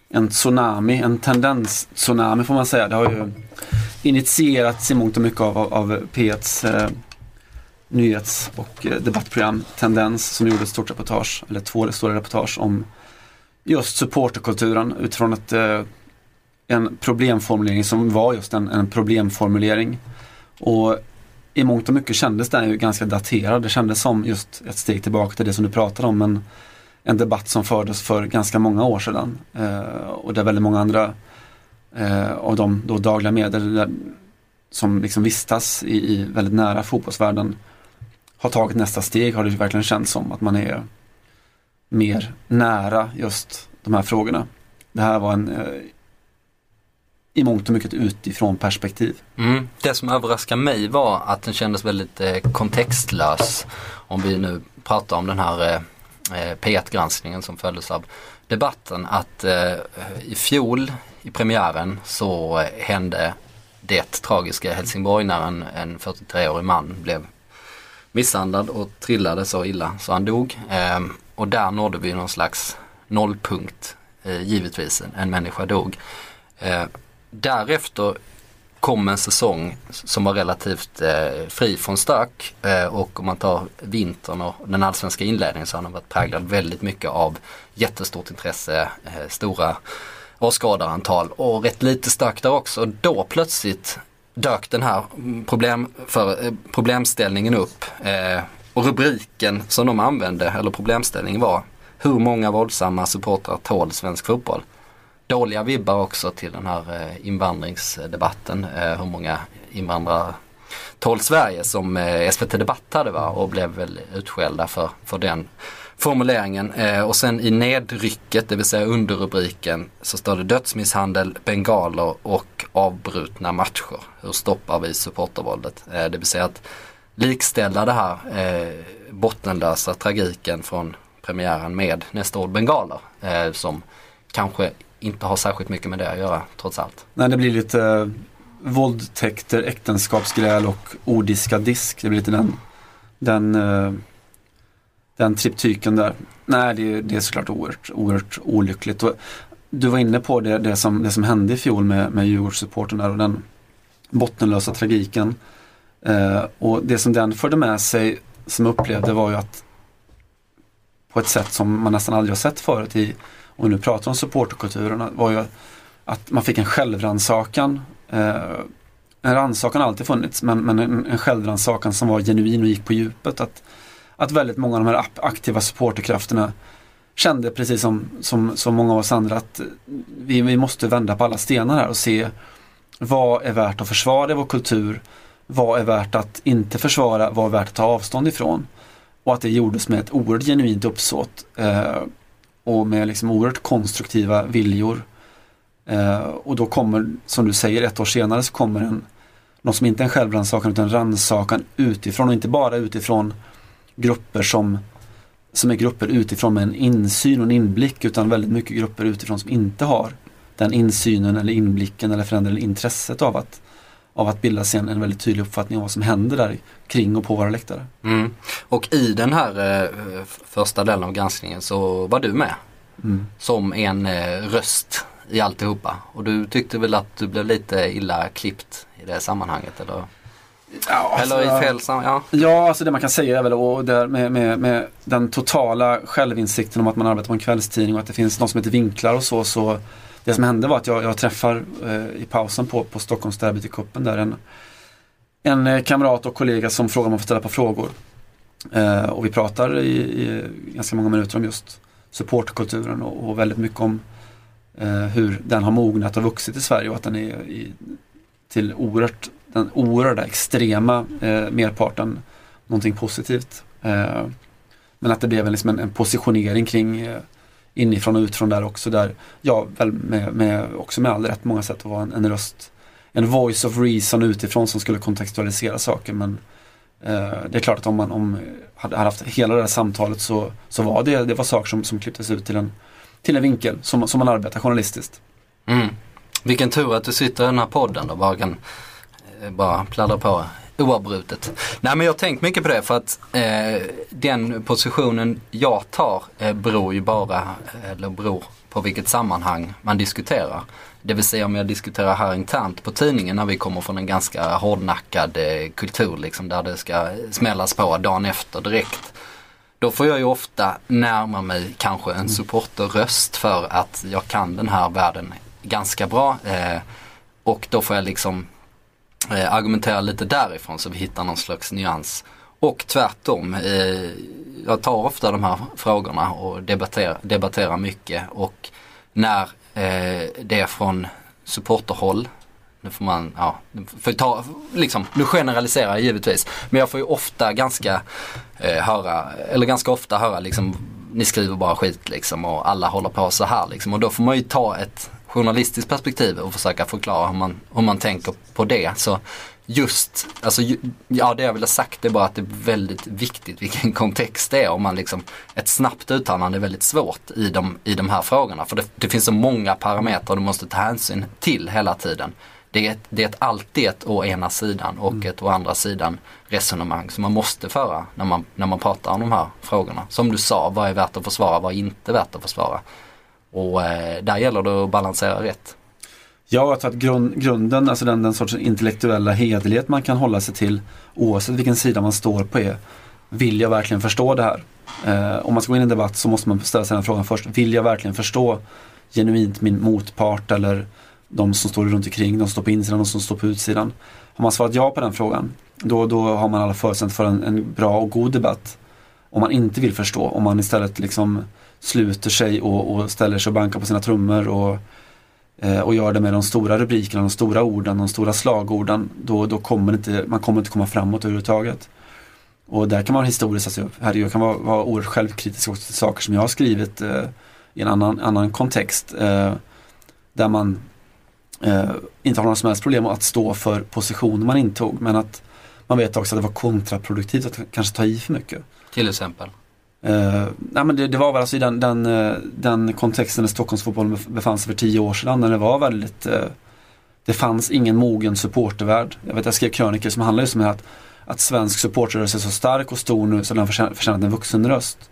en tsunami, en tendens-tsunami får man säga. Det har ju initierats i mångt och mycket av, av, av P1s eh, nyhets och eh, debattprogram Tendens som gjorde ett stort reportage, eller två stora reportage om just supporterkulturen utifrån ett, eh, en problemformulering som var just en, en problemformulering. Och i mångt och mycket kändes den ju ganska daterad. Det kändes som just ett steg tillbaka till det som du pratade om. En, en debatt som fördes för ganska många år sedan. Eh, och där väldigt många andra eh, av de då dagliga medier där, som liksom vistas i, i väldigt nära fotbollsvärlden har tagit nästa steg har det verkligen känts som att man är mer nära just de här frågorna. Det här var en eh, i mångt och mycket utifrån perspektiv. Mm. Det som överraskade mig var att den kändes väldigt eh, kontextlös. Om vi nu pratar om den här eh, eh P1-granskningen som följdes av debatten. Att eh, i fjol i premiären så eh, hände det tragiska i Helsingborg när en, en 43-årig man blev misshandlad och trillade så illa så han dog. Eh, och där nådde vi någon slags nollpunkt. Eh, givetvis, en, en människa dog. Ehm, Därefter kom en säsong som var relativt eh, fri från stök eh, och om man tar vintern och den allsvenska inledningen så har den varit präglad väldigt mycket av jättestort intresse, eh, stora åskådarantal och rätt lite stök där också. Då plötsligt dök den här problem för, eh, problemställningen upp eh, och rubriken som de använde, eller problemställningen var Hur många våldsamma supportrar tål svensk fotboll? Dåliga vibbar också till den här eh, invandringsdebatten. Eh, hur många invandrare tål Sverige som eh, SVT Debatt hade va? och blev väl utskällda för, för den formuleringen. Och sen i nedrycket, det vill säga underrubriken, så står det dödsmisshandel, bengaler och avbrutna matcher. Hur stoppar vi supportervåldet? Det vill säga att likställa det här bottenlösa tragiken från premiären med nästa år bengaler som kanske inte har särskilt mycket med det att göra trots allt. Nej, det blir lite eh, våldtäkter, äktenskapsgräl och ordiska disk. Det blir lite den, den, eh, den triptyken där. Nej, det, det är såklart oerhört, oerhört olyckligt. Och du var inne på det, det, som, det som hände i fjol med, med Djurgårdssupporten där och den bottenlösa tragiken. Eh, och det som den förde med sig, som jag upplevde var ju att på ett sätt som man nästan aldrig har sett förut i, och vi nu pratar om supporterkulturen, var ju att man fick en självrannsakan. Eh, en rannsakan har alltid funnits, men, men en, en självrannsakan som var genuin och gick på djupet. Att, att väldigt många av de här aktiva supporterkrafterna kände precis som, som, som många av oss andra att vi, vi måste vända på alla stenar här och se vad är värt att försvara i vår kultur? Vad är värt att inte försvara? Vad är värt att ta avstånd ifrån? Och att det gjordes med ett oerhört genuint uppsåt eh, och med liksom oerhört konstruktiva viljor. Eh, och då kommer, som du säger, ett år senare så kommer en, något som inte är en självrannsakan utan en rannsakan utifrån och inte bara utifrån grupper som, som är grupper utifrån med en insyn och en inblick utan väldigt mycket grupper utifrån som inte har den insynen eller inblicken eller förändringen intresset av att, av att bilda sig en, en väldigt tydlig uppfattning om vad som händer där kring och på våra läktare. Mm. Och i den här eh, första delen av granskningen så var du med mm. som en eh, röst i alltihopa. Och du tyckte väl att du blev lite illa klippt i det sammanhanget eller? Ja, alltså, eller i fel ja. ja, alltså det man kan säga är väl och där med, med, med den totala självinsikten om att man arbetar på en kvällstidning och att det finns något som heter vinklar och så. så det som hände var att jag, jag träffar eh, i pausen på, på Stockholmsderbyt i kuppen där en, en eh, kamrat och kollega som frågar om man får ställa på frågor. Eh, och vi pratar i, i, ganska många minuter om just supportkulturen och, och väldigt mycket om eh, hur den har mognat och vuxit i Sverige och att den är i, till oerhört, den oerhörda extrema eh, merparten någonting positivt. Eh, men att det blev liksom en, en positionering kring eh, inifrån och utifrån där också där jag väl med, med, också med all rätt många sätt att vara en, en röst, en voice of reason utifrån som skulle kontextualisera saker men eh, det är klart att om man om, hade, hade haft hela det här samtalet så, så var det, det var saker som, som klipptes ut till en, till en vinkel som, som man arbetar journalistiskt. Mm. Vilken tur att du sitter i den här podden då, bara kan eh, bara pladdra på oavbrutet. Nej men jag har tänkt mycket på det för att eh, den positionen jag tar eh, beror ju bara, eh, eller beror på vilket sammanhang man diskuterar. Det vill säga om jag diskuterar här internt på tidningen när vi kommer från en ganska hårdnackad eh, kultur liksom där det ska smällas på dagen efter direkt. Då får jag ju ofta närma mig kanske en supporterröst för att jag kan den här världen ganska bra. Eh, och då får jag liksom eh, argumentera lite därifrån så vi hittar någon slags nyans. Och tvärtom, eh, jag tar ofta de här frågorna och debatterar, debatterar mycket och när eh, det är från supporterhåll nu får man, ja, får ta, liksom, nu generaliserar jag givetvis. Men jag får ju ofta ganska eh, höra, eller ganska ofta höra liksom, ni skriver bara skit liksom och alla håller på så här liksom. Och då får man ju ta ett journalistiskt perspektiv och försöka förklara hur man, hur man tänker på det. Så just, alltså, ja det jag vill ha sagt är bara att det är väldigt viktigt vilken kontext det är. Om man liksom, ett snabbt uttalande är väldigt svårt i de, i de här frågorna. För det, det finns så många parametrar du måste ta hänsyn till hela tiden. Det är, ett, det är ett alltid ett å ena sidan och mm. ett å andra sidan resonemang som man måste föra när man, när man pratar om de här frågorna. Som du sa, vad är värt att försvara, vad är inte värt att försvara? Och eh, där gäller det att balansera rätt. Ja, jag tror att grund, grunden, alltså den, den sorts intellektuella hederlighet man kan hålla sig till oavsett vilken sida man står på är, vill jag verkligen förstå det här? Eh, om man ska gå in i en debatt så måste man ställa sig den frågan först, vill jag verkligen förstå genuint min motpart eller de som står runt omkring, de som står på insidan, de som står på utsidan. Har man svarat ja på den frågan, då, då har man alla förutsättningar för en, en, bra och god debatt. Om man inte vill förstå, om man istället liksom sluter sig och, och ställer sig och bankar på sina trummor och, eh, och gör det med de stora rubrikerna, de stora orden, de stora slagorden, då, då kommer inte, man kommer inte komma framåt överhuvudtaget. Och där kan man historiskt, alltså, herregud, jag kan vara, vara oerhört självkritisk också till saker som jag har skrivit eh, i en annan, annan kontext. Eh, där man eh, inte har några som helst problem att stå för positioner man intog. Men att man vet också att det var kontraproduktivt att kanske ta i för mycket. Till exempel? Eh, nej men det, det, var väl alltså i den, den, eh, den kontexten där Stockholmsfotbollen befann sig för tio år sedan när det var väldigt eh, Det fanns ingen mogen supportervärld. Jag vet jag skrev krönikor som handlade just om att, att svensk supportrörelse är så stark och stor nu så den har förtjänat en vuxen röst.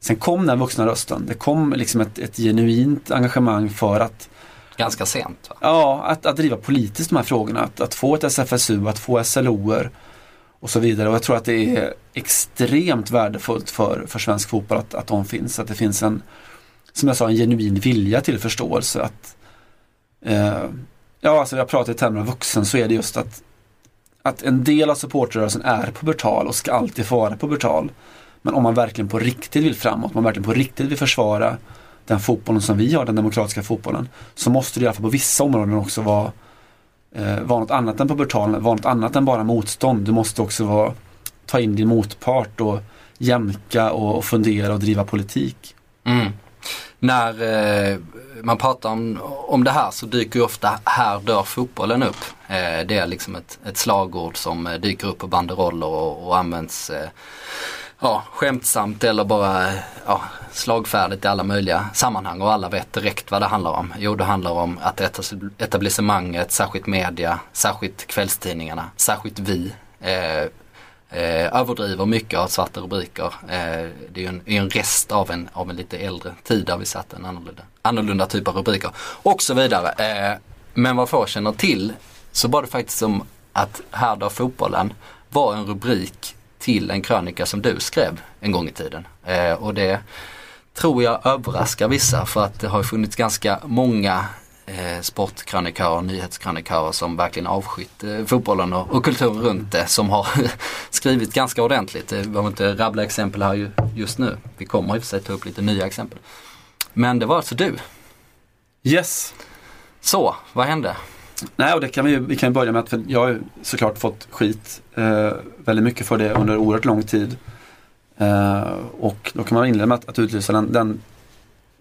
Sen kom den vuxna rösten. Det kom liksom ett, ett genuint engagemang för att Ganska sent va? Ja, att, att driva politiskt de här frågorna. Att, att få ett SFSU, att få SLOer och så vidare. Och jag tror att det är extremt värdefullt för, för svensk fotboll att, att de finns. Att det finns en, som jag sa, en genuin vilja till förståelse. Att, eh, ja, alltså jag pratar i termer av vuxen så är det just att, att en del av supportrörelsen är pubertal och ska alltid få vara pubertal. Men om man verkligen på riktigt vill framåt, om man verkligen på riktigt vill försvara den fotbollen som vi har, den demokratiska fotbollen, så måste det i alla fall på vissa områden också vara, eh, vara något annat än pubertal, vara något annat än bara motstånd. Du måste också vara, ta in din motpart och jämka och, och fundera och driva politik. Mm. När eh, man pratar om, om det här så dyker ju ofta här dör fotbollen upp. Eh, det är liksom ett, ett slagord som eh, dyker upp på banderoller och, och används eh, ja, skämtsamt eller bara ja, slagfärdigt i alla möjliga sammanhang och alla vet direkt vad det handlar om. Jo, det handlar om att etablissemanget, särskilt media, särskilt kvällstidningarna, särskilt vi eh, eh, överdriver mycket av svarta rubriker. Eh, det är ju en, en, rest av en, av en lite äldre tid där vi satt en annorlunda, annorlunda typ av rubriker och så vidare. Eh, men vad få känner till så var det faktiskt som att Här dör fotbollen var en rubrik till en krönika som du skrev en gång i tiden. Eh, och det tror jag överraskar vissa för att det har funnits ganska många eh, sportkrönikörer, nyhetskrönikörer som verkligen avskytt eh, fotbollen och, och kulturen runt det som har skrivit ganska ordentligt. Vi behöver inte rabbla exempel här ju, just nu. Vi kommer i och för sig ta upp lite nya exempel. Men det var alltså du. Yes. Så, vad hände? Nej, och det kan vi, vi kan börja med att jag har såklart fått skit eh, väldigt mycket för det under oerhört lång tid. Eh, och då kan man inleda med att, att utlysa den, den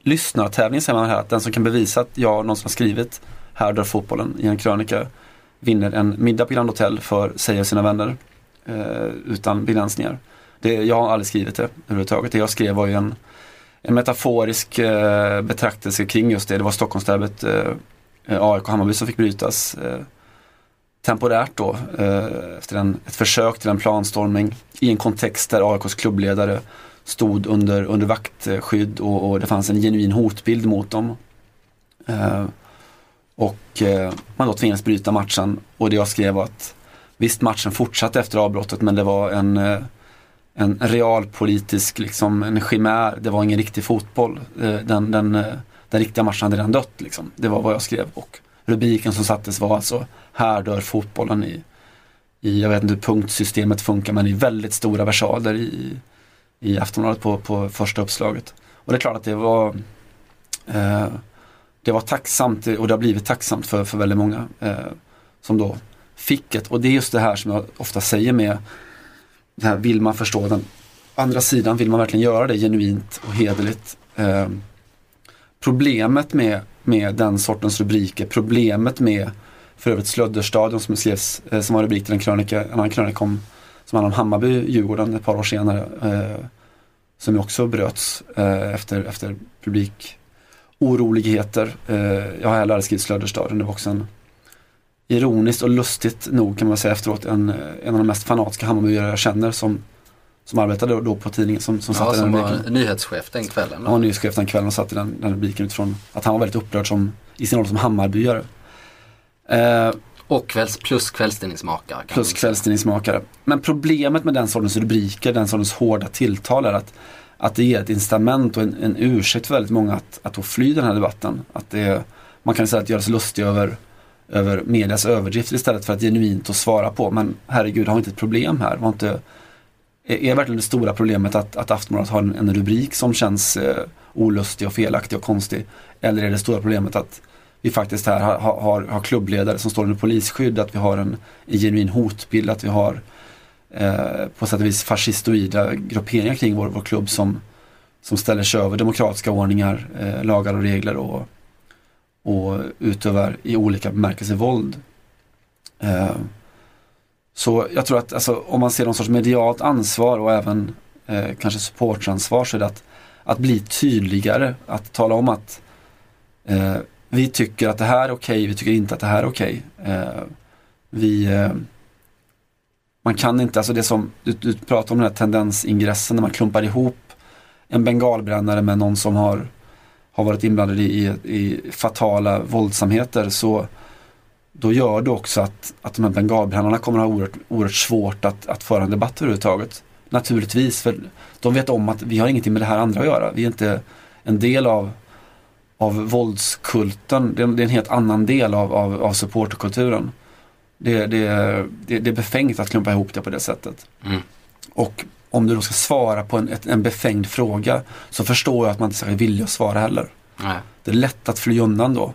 lyssnartävling säger man här, att den som kan bevisa att jag någonsin har skrivit Här dör fotbollen i en krönika vinner en middag på Grand Hotel för sig och sina vänner eh, utan begränsningar. Det, jag har aldrig skrivit det överhuvudtaget. Det jag skrev var ju en, en metaforisk eh, betraktelse kring just det. Det var Stockholmsderbyt eh, Eh, AIK och Hammarby som fick brytas eh, temporärt då eh, efter en, ett försök till en planstormning i en kontext där AIKs klubbledare stod under, under vaktskydd och, och det fanns en genuin hotbild mot dem. Eh, och eh, man då tvingades bryta matchen och det jag skrev var att visst matchen fortsatte efter avbrottet men det var en, en realpolitisk liksom, en chimär, det var ingen riktig fotboll. Den, den, den riktiga matchen hade redan dött. Liksom. Det var vad jag skrev och rubriken som sattes var alltså Här dör fotbollen i, i jag vet inte hur punktsystemet funkar men i väldigt stora versaler i, i Aftonbladet på, på första uppslaget. Och det är klart att det var eh, det var tacksamt och det har blivit tacksamt för, för väldigt många eh, som då fick ett, och det är just det här som jag ofta säger med det här, vill man förstå den andra sidan, vill man verkligen göra det genuint och hederligt eh, Problemet med, med den sortens rubriker, problemet med för övrigt Slödderstadion som skrevs, eh, som var rubrik till en krönika, en annan krönika om, som handlade om Hammarby, Djurgården ett par år senare. Eh, som ju också bröts eh, efter, efter publik oroligheter. Eh, jag har heller aldrig skrivit Slödderstadion, det var också en ironiskt och lustigt nog kan man säga efteråt en, en av de mest fanatiska Hammarbyare jag känner som som arbetade då på tidningen som, som ja, satte som den var nyhetschef den kvällen. Han var nyhetschef den kvällen och satte den, den rubriken utifrån att han var väldigt upprörd som, i sin roll som Hammarbyare. Eh, och kvälls, plus kvällstidningsmakare. Plus kvällstidningsmakare. Men problemet med den sortens rubriker, den sortens hårda tilltal är att, att det ger ett incitament och en, en ursäkt för väldigt många att, att fly den här debatten. Att det, man kan säga att göra sig lustig över, över medias överdrifter istället för att genuint att svara på. Men herregud, har vi inte ett problem här? Var inte är verkligen det stora problemet att, att Aftonbladet har en, en rubrik som känns eh, olustig och felaktig och konstig? Eller är det stora problemet att vi faktiskt här har, har, har klubbledare som står under polisskydd, att vi har en, en genuin hotbild, att vi har eh, på sätt och vis fascistoida grupperingar kring vår, vår klubb som, som ställer sig över demokratiska ordningar, eh, lagar och regler och, och utövar i olika bemärkelser våld. Eh, så jag tror att alltså, om man ser någon sorts medialt ansvar och även eh, kanske supportansvar så är det att, att bli tydligare, att tala om att eh, vi tycker att det här är okej, okay, vi tycker inte att det här är okej. Okay. Eh, vi, eh, man kan inte, alltså det som du, du pratar om den här tendensingressen när man klumpar ihop en bengalbrännare med någon som har, har varit inblandad i, i fatala våldsamheter så då gör det också att, att de här bengalbrännarna kommer att ha oerhört, oerhört svårt att, att föra en debatt överhuvudtaget. Naturligtvis, för de vet om att vi har ingenting med det här andra att göra. Vi är inte en del av, av våldskulten. Det är, det är en helt annan del av, av, av supporterkulturen. Det, det, det, det är befängt att klumpa ihop det på det sättet. Mm. Och om du då ska svara på en, en befängd fråga så förstår jag att man inte är villig att svara heller. Nej. Det är lätt att fly undan då.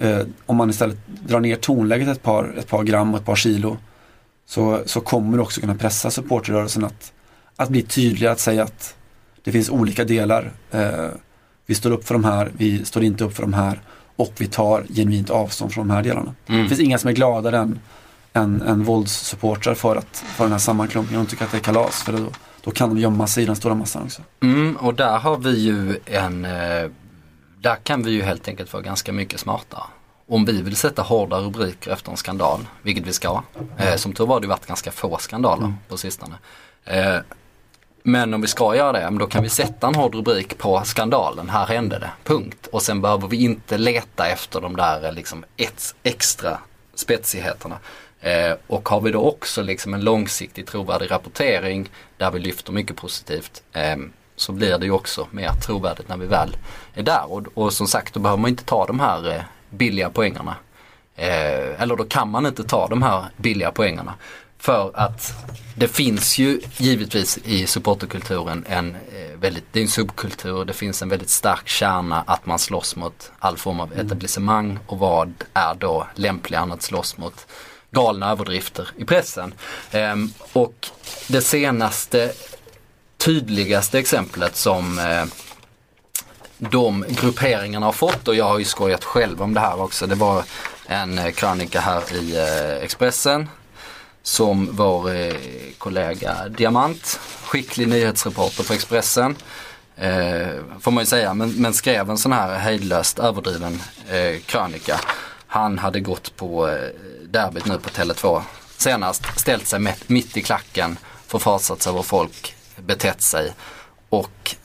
Eh, om man istället drar ner tonläget ett par, ett par gram och ett par kilo så, så kommer du också kunna pressa supporterrörelsen att, att bli tydligare, att säga att det finns olika delar. Eh, vi står upp för de här, vi står inte upp för de här och vi tar genuint avstånd från de här delarna. Mm. Det finns inga som är gladare än, än, än våldssupportrar för, att, för den här sammanklumpningen. De tycker att det är kalas för då, då kan de gömma sig i den stora massan också. Mm, och där har vi ju en, eh, där kan vi ju helt enkelt vara ganska mycket smartare. Om vi vill sätta hårda rubriker efter en skandal, vilket vi ska. Eh, som tur var har det varit ganska få skandaler på sistone. Eh, men om vi ska göra det, då kan vi sätta en hård rubrik på skandalen, här hände det, punkt. Och sen behöver vi inte leta efter de där eh, liksom ett, extra spetsigheterna. Eh, och har vi då också liksom en långsiktig trovärdig rapportering där vi lyfter mycket positivt eh, så blir det ju också mer trovärdigt när vi väl är där. Och, och som sagt då behöver man inte ta de här eh, billiga poängerna. Eh, eller då kan man inte ta de här billiga poängerna. För att det finns ju givetvis i supporterkulturen en eh, väldigt, det är en subkultur, det finns en väldigt stark kärna att man slåss mot all form av etablissemang och vad är då lämpligare än att slåss mot galna överdrifter i pressen. Ehm, och det senaste tydligaste exemplet som eh, de grupperingarna har fått och jag har ju skojat själv om det här också. Det var en eh, krönika här i eh, Expressen som vår eh, kollega Diamant, skicklig nyhetsreporter på Expressen, eh, får man ju säga, men, men skrev en sån här hejdlöst överdriven eh, krönika. Han hade gått på eh, derbyt nu på Tele2 senast, ställt sig mitt, mitt i klacken, förfasat sig över folk betett sig och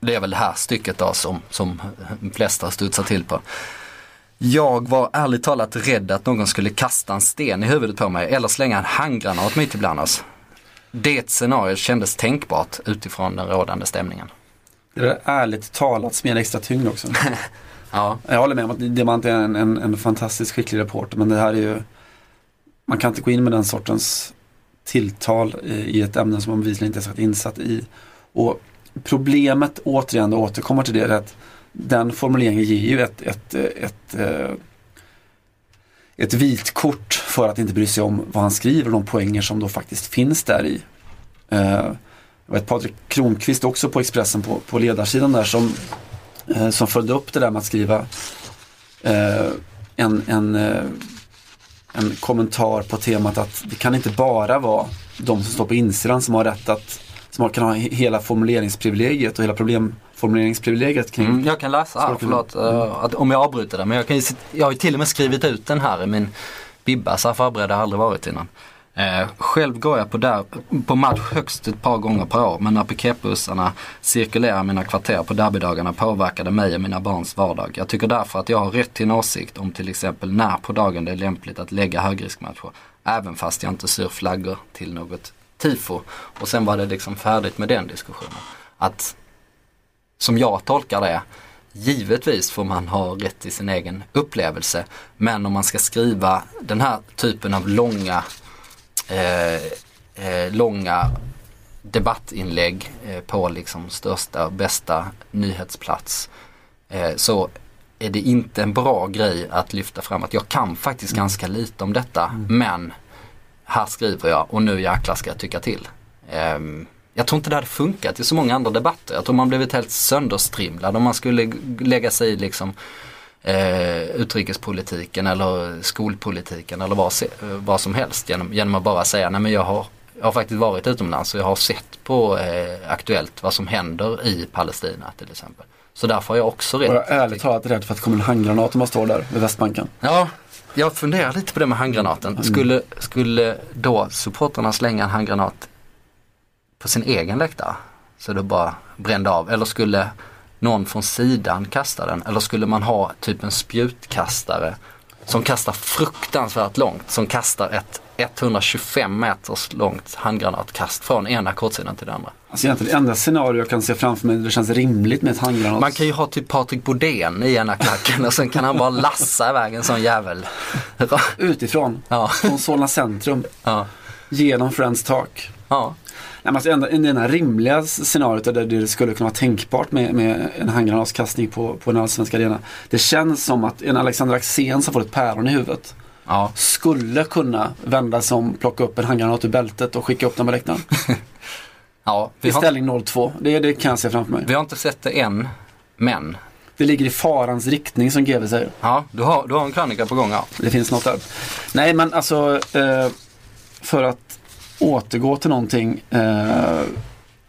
det är väl det här stycket då som, som de flesta studsar till på. Jag var ärligt talat rädd att någon skulle kasta en sten i huvudet på mig eller slänga en handgranat mitt ibland oss. Det scenariot kändes tänkbart utifrån den rådande stämningen. Det är ärligt talat som ger extra tyngd också. Ja, Jag håller med om att Diamant är en, en, en fantastiskt skicklig reporter men det här är ju Man kan inte gå in med den sortens tilltal eh, i, ett ämne som man bevisligen inte är så insatt i. Och Problemet återigen, och återkommer till det, är att den formuleringen ger ju ett, ett, eh, ett, ett, ett vitkort för att inte bry sig om vad han skriver och de poänger som då faktiskt finns där i. Jag vet Patrik Kronqvist också på Expressen på, på ledarsidan där som, som följde upp det där med att skriva en, en, en kommentar på temat att det kan inte bara vara de som står på insidan som har rätt att som kan ha hela formuleringsprivilegiet och hela problemformuleringsprivilegiet kring mm, jag kan läsa här, förlåt uh, att, om jag avbryter det. Men jag, kan ju, jag har ju till och med skrivit ut den här i min bibba, så här förberedd har jag aldrig varit innan. Eh, själv går jag på, där, på match högst ett par gånger per år men när piketbussarna cirkulerar i mina kvarter på derbydagarna påverkar det mig och mina barns vardag. Jag tycker därför att jag har rätt till en åsikt om till exempel när på dagen det är lämpligt att lägga högriskmatcher. Även fast jag inte syr flaggor till något tifo. Och sen var det liksom färdigt med den diskussionen. Att som jag tolkar det, givetvis får man ha rätt till sin egen upplevelse. Men om man ska skriva den här typen av långa långa debattinlägg eh, på liksom största och bästa nyhetsplats eh, så är det inte en bra grej att lyfta fram att jag kan faktiskt mm. ganska lite om detta mm. men här skriver jag och nu jäklar ska jag tycka till. Um, jag tror inte det hade funkat i så många andra debatter. Jag tror man blivit helt sönderstrimlad om man skulle lägga sig i liksom eh, utrikespolitiken eller skolpolitiken eller vad, vad som helst genom, genom att bara säga nej men jag har, jag har faktiskt varit utomlands och jag har sett på eh, Aktuellt vad som händer i Palestina till exempel. Så därför har jag också rätt. Jag är ärligt talat rädd för att det kommer en handgranat om man står där vid Västbanken. Ja, jag funderar lite på det med handgranaten. Skulle, skulle då supporterna slänga en handgranat på sin egen läktare? Så det bara brände av. Eller skulle någon från sidan kasta den? Eller skulle man ha typ en spjutkastare som kastar fruktansvärt långt. Som kastar ett 125 meters långt handgranatkast från ena kortsidan till den andra. Alltså egentligen det enda scenario jag kan se framför mig där det känns rimligt med ett handgranat. Man kan ju ha typ Patrik Bodén i ena klacken och sen kan han bara lassa iväg en sån jävel. Utifrån, Ja. från Solna centrum, Ja. genom Friends tak. Ja. Nej, men alltså det enda rimliga scenariot där det skulle kunna vara tänkbart med, med en handgranatskastning på, på en allsvensk arena. Det känns som att en Alexander Axén som får ett päron i huvudet Ja. skulle kunna vända sig om, plocka upp en handgranat ur bältet och skicka upp den på läktaren. ja. Vi, I har, ställning 0-2. Det, det kan jag se framför mig. vi har inte sett det än. Men, Det ligger i farans riktning som GW säger. ja du har, du har en krönika på gång ja. Det finns något där. Nej men alltså eh, för att återgå till någonting. Eh,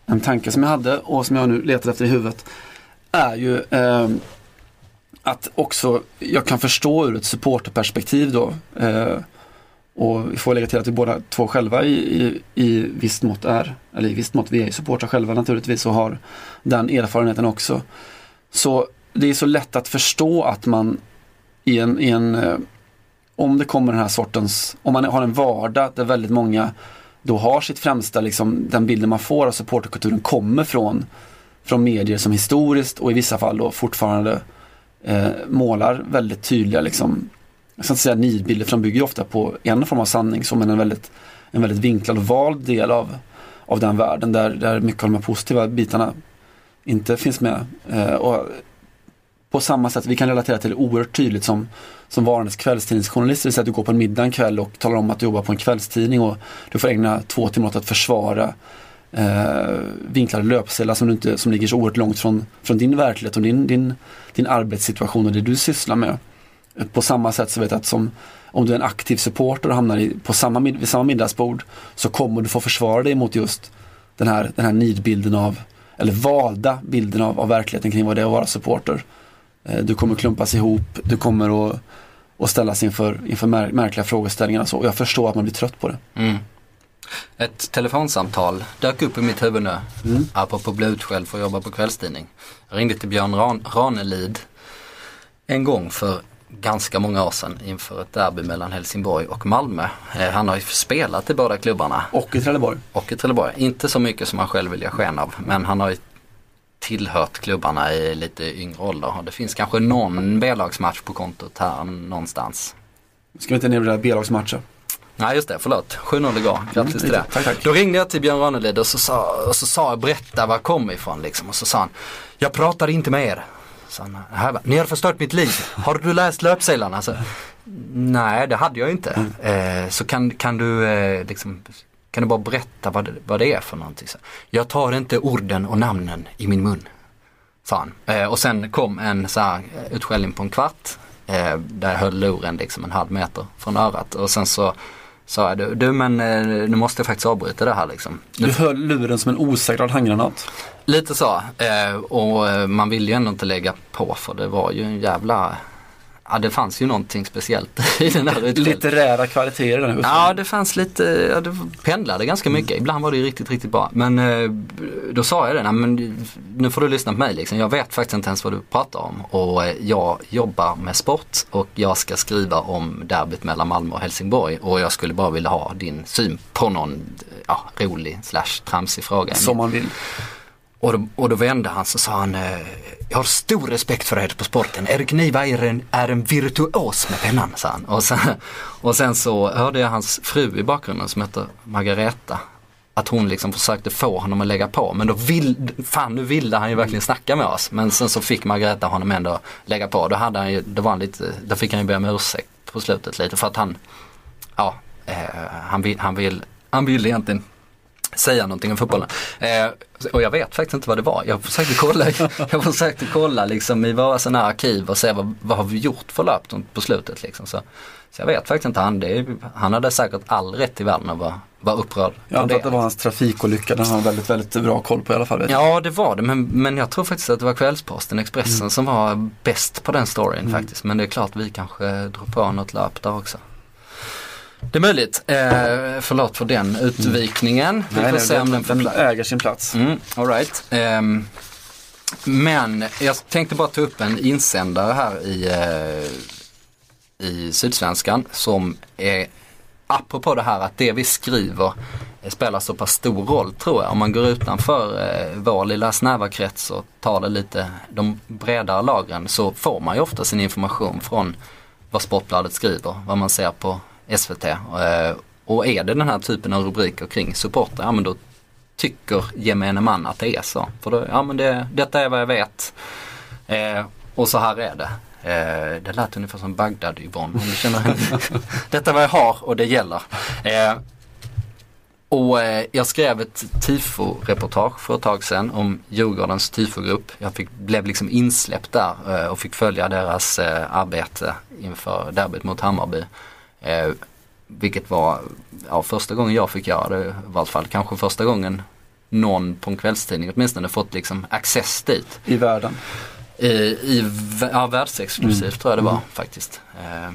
en tanke som jag hade och som jag nu letar efter i huvudet. Är ju eh, att också jag kan förstå ur ett supporterperspektiv då. Eh, och vi får lägga till att vi båda två själva i, i, i visst mått är, eller i visst mått, vi är ju supportrar själva naturligtvis och har den erfarenheten också. Så det är så lätt att förstå att man i en, i en eh, om det kommer den här sortens, om man har en vardag där väldigt många då har sitt främsta, liksom, den bilden man får av supporterkulturen kommer från, från medier som historiskt och i vissa fall då fortfarande eh, målar väldigt tydliga, liksom, jag ska inte säga nidbilder för de bygger ju ofta på en form av sanning som en väldigt, en väldigt vinklad och vald del av, av den världen där, där mycket av de här positiva bitarna inte finns med. Eh, och på samma sätt, vi kan relatera till det oerhört tydligt som, som varandes kvällstidningsjournalist. Det vill säga att du går på en middag en kväll och talar om att du jobbar på en kvällstidning och du får ägna två timmar åt att försvara eh, vinklade löpsedlar som, inte, som ligger så oerhört långt från, från din verklighet och din, din, din arbetssituation och det du sysslar med. På samma sätt så vet jag att som, om du är en aktiv supporter och hamnar i, på samma, vid samma middagsbord så kommer du få försvara dig mot just den här, den här nidbilden av, eller valda bilden av, av verkligheten kring vad det är att vara supporter. Eh, du kommer klumpas ihop, du kommer att, att ställas inför, inför mär, märkliga frågeställningar och så. Och jag förstår att man blir trött på det. Mm. Ett telefonsamtal dök upp i mitt huvud nu. Mm. Apropå bli utskälld för att jobba på kvällstidning. Jag ringde till Björn Ran- Ranelid en gång för ganska många år sedan inför ett derby mellan Helsingborg och Malmö. Eh, han har ju spelat i båda klubbarna Och i Trelleborg. och i Trelleborg. Inte så mycket som han själv vill ge sken av men han har ju tillhört klubbarna i lite yngre ålder. Det finns kanske någon B-lagsmatch på kontot här någonstans. Ska vi inte nedvärdera B-lagsmatcher? Nej just det, förlåt. 7-0 igår. Grattis till det. Tack, tack. Då ringde jag till Björn Ranelid och så sa, och så sa jag berätta var jag kom ifrån liksom. Och så sa han, jag pratade inte med er. Så han, "Här va, Ni har förstört mitt liv. Har du läst löpsedlarna? Så, Nej det hade jag inte. Eh, så kan, kan du eh, liksom kan du bara berätta vad det, vad det är för någonting? Så, jag tar inte orden och namnen i min mun. Sa han. Eh, och sen kom en så här eh, utskällning på en kvart. Eh, där höll luren liksom en halv meter från örat. Och sen så sa jag, du, du men eh, nu måste jag faktiskt avbryta det här liksom. Du höll luren som en osäkrad handgranat. Lite så. Eh, och eh, man ville ju ändå inte lägga på för det var ju en jävla, ja det fanns ju någonting speciellt i den här utskällningen. Litterära kvaliteter i den här Ja det fanns lite, ja, det pendlade ganska mycket. Ibland var det ju riktigt, riktigt bra. Men eh, då sa jag det, men nu får du lyssna på mig liksom. Jag vet faktiskt inte ens vad du pratar om. Och eh, jag jobbar med sport och jag ska skriva om derbyt mellan Malmö och Helsingborg. Och jag skulle bara vilja ha din syn på någon ja, rolig slash tramsig fråga. Som man vill. Och då, och då vände han så sa han, eh, jag har stor respekt för er på sporten. Erik Niva är en, är en virtuos med pennan, sa han. Och sen, och sen så hörde jag hans fru i bakgrunden som heter Margareta. Att hon liksom försökte få honom att lägga på. Men då vill, fan nu ville han ju verkligen snacka med oss. Men sen så fick Margareta honom ändå lägga på. Då hade han ju, det var han lite, då fick han ju be om ursäkt på slutet lite för att han, ja, eh, han, vill, han, vill, han vill egentligen säga någonting om fotbollen. Eh, och jag vet faktiskt inte vad det var. Jag försökte kolla, jag försökte kolla liksom i våra sådana arkiv och se vad, vad har vi gjort för löp på slutet. Liksom. Så, så jag vet faktiskt inte. Han, det, han hade säkert all rätt i världen att vara, vara upprörd. Jag antar att det var hans trafikolycka, den har han väldigt, väldigt bra koll på i alla fall. Ja det var det men, men jag tror faktiskt att det var Kvällsposten, Expressen Mm. som var bäst på den storyn faktiskt. Men det är klart vi kanske drog på något löp där också. Det är möjligt. Eh, förlåt för den utvikningen. Vi får nej, se om den, den äger sin plats. Mm, all right. Ehm, men jag tänkte bara ta upp en insändare här i, eh, i Sydsvenskan som är apropå det här att det vi skriver eh, spelar så pass stor roll tror jag. Om man går utanför eh, vår lilla snäva krets och tar det lite de bredare lagren så får man ju ofta sin information från vad Sportbladet skriver, vad man ser på SVT. Eh, och är det den här typen av rubriker kring supportrar, ja men då tycker gemene man att det är så. För då, ja men det, detta är vad jag vet. Eh, och så här är det. Eh, det lät ungefär som Bagdad Yvonne. Om du känner Detta är vad jag har och det gäller. Eh, och eh, jag skrev ett tifo-reportage för ett tag sedan om Djurgårdens tifogrupp. Jag fick, blev liksom insläppt där eh, och fick följa deras arbete inför derbyt mot Hammarby. Eh, vilket var ja, första gången jag fick göra det i vart fall. Kanske första gången någon på en kvällstidning åtminstone fått liksom access dit. I världen. I, i ja, världsexklusivt tror jag det var faktiskt. Eh,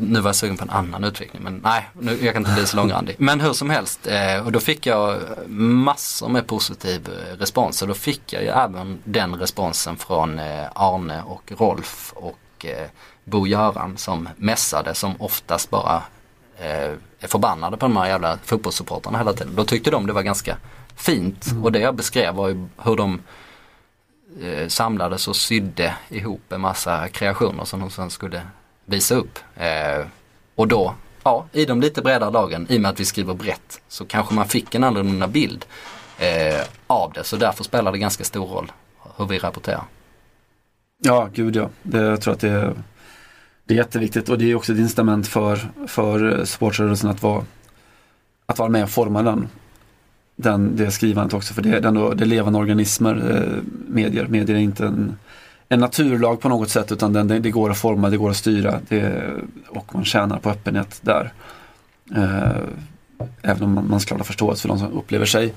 nu var jag sugen på en annan utveckling men nej, nu, jag kan inte bli så långrandig. Men hur som helst, eh, och då fick jag massor med positiv eh, respons och då fick jag ju även den responsen från eh, Arne och Rolf och eh, Bo-Göran som mässade som oftast bara eh, är förbannade på de här jävla fotbollssupportrarna hela tiden. Då tyckte de det var ganska fint och det jag beskrev var ju hur de eh, samlades och sydde ihop en massa kreationer som de sen skulle visa upp. Eh, och då, ja, i de lite bredare lagen, i och med att vi skriver brett, så kanske man fick en annorlunda bild eh, av det. Så därför spelar det ganska stor roll hur vi rapporterar. Ja, gud ja. Det, jag tror att det är, det är jätteviktigt och det är också ett incitament för, för supportrörelsen att vara, att vara med och forma den, den, det skrivandet också. För det, är ändå, det är levande organismer, eh, medier. Medier är inte en, en naturlag på något sätt utan den, det, det går att forma, det går att styra det, och man tjänar på öppenhet där. Eh, även om man, man ska ha förståelse för de som upplever sig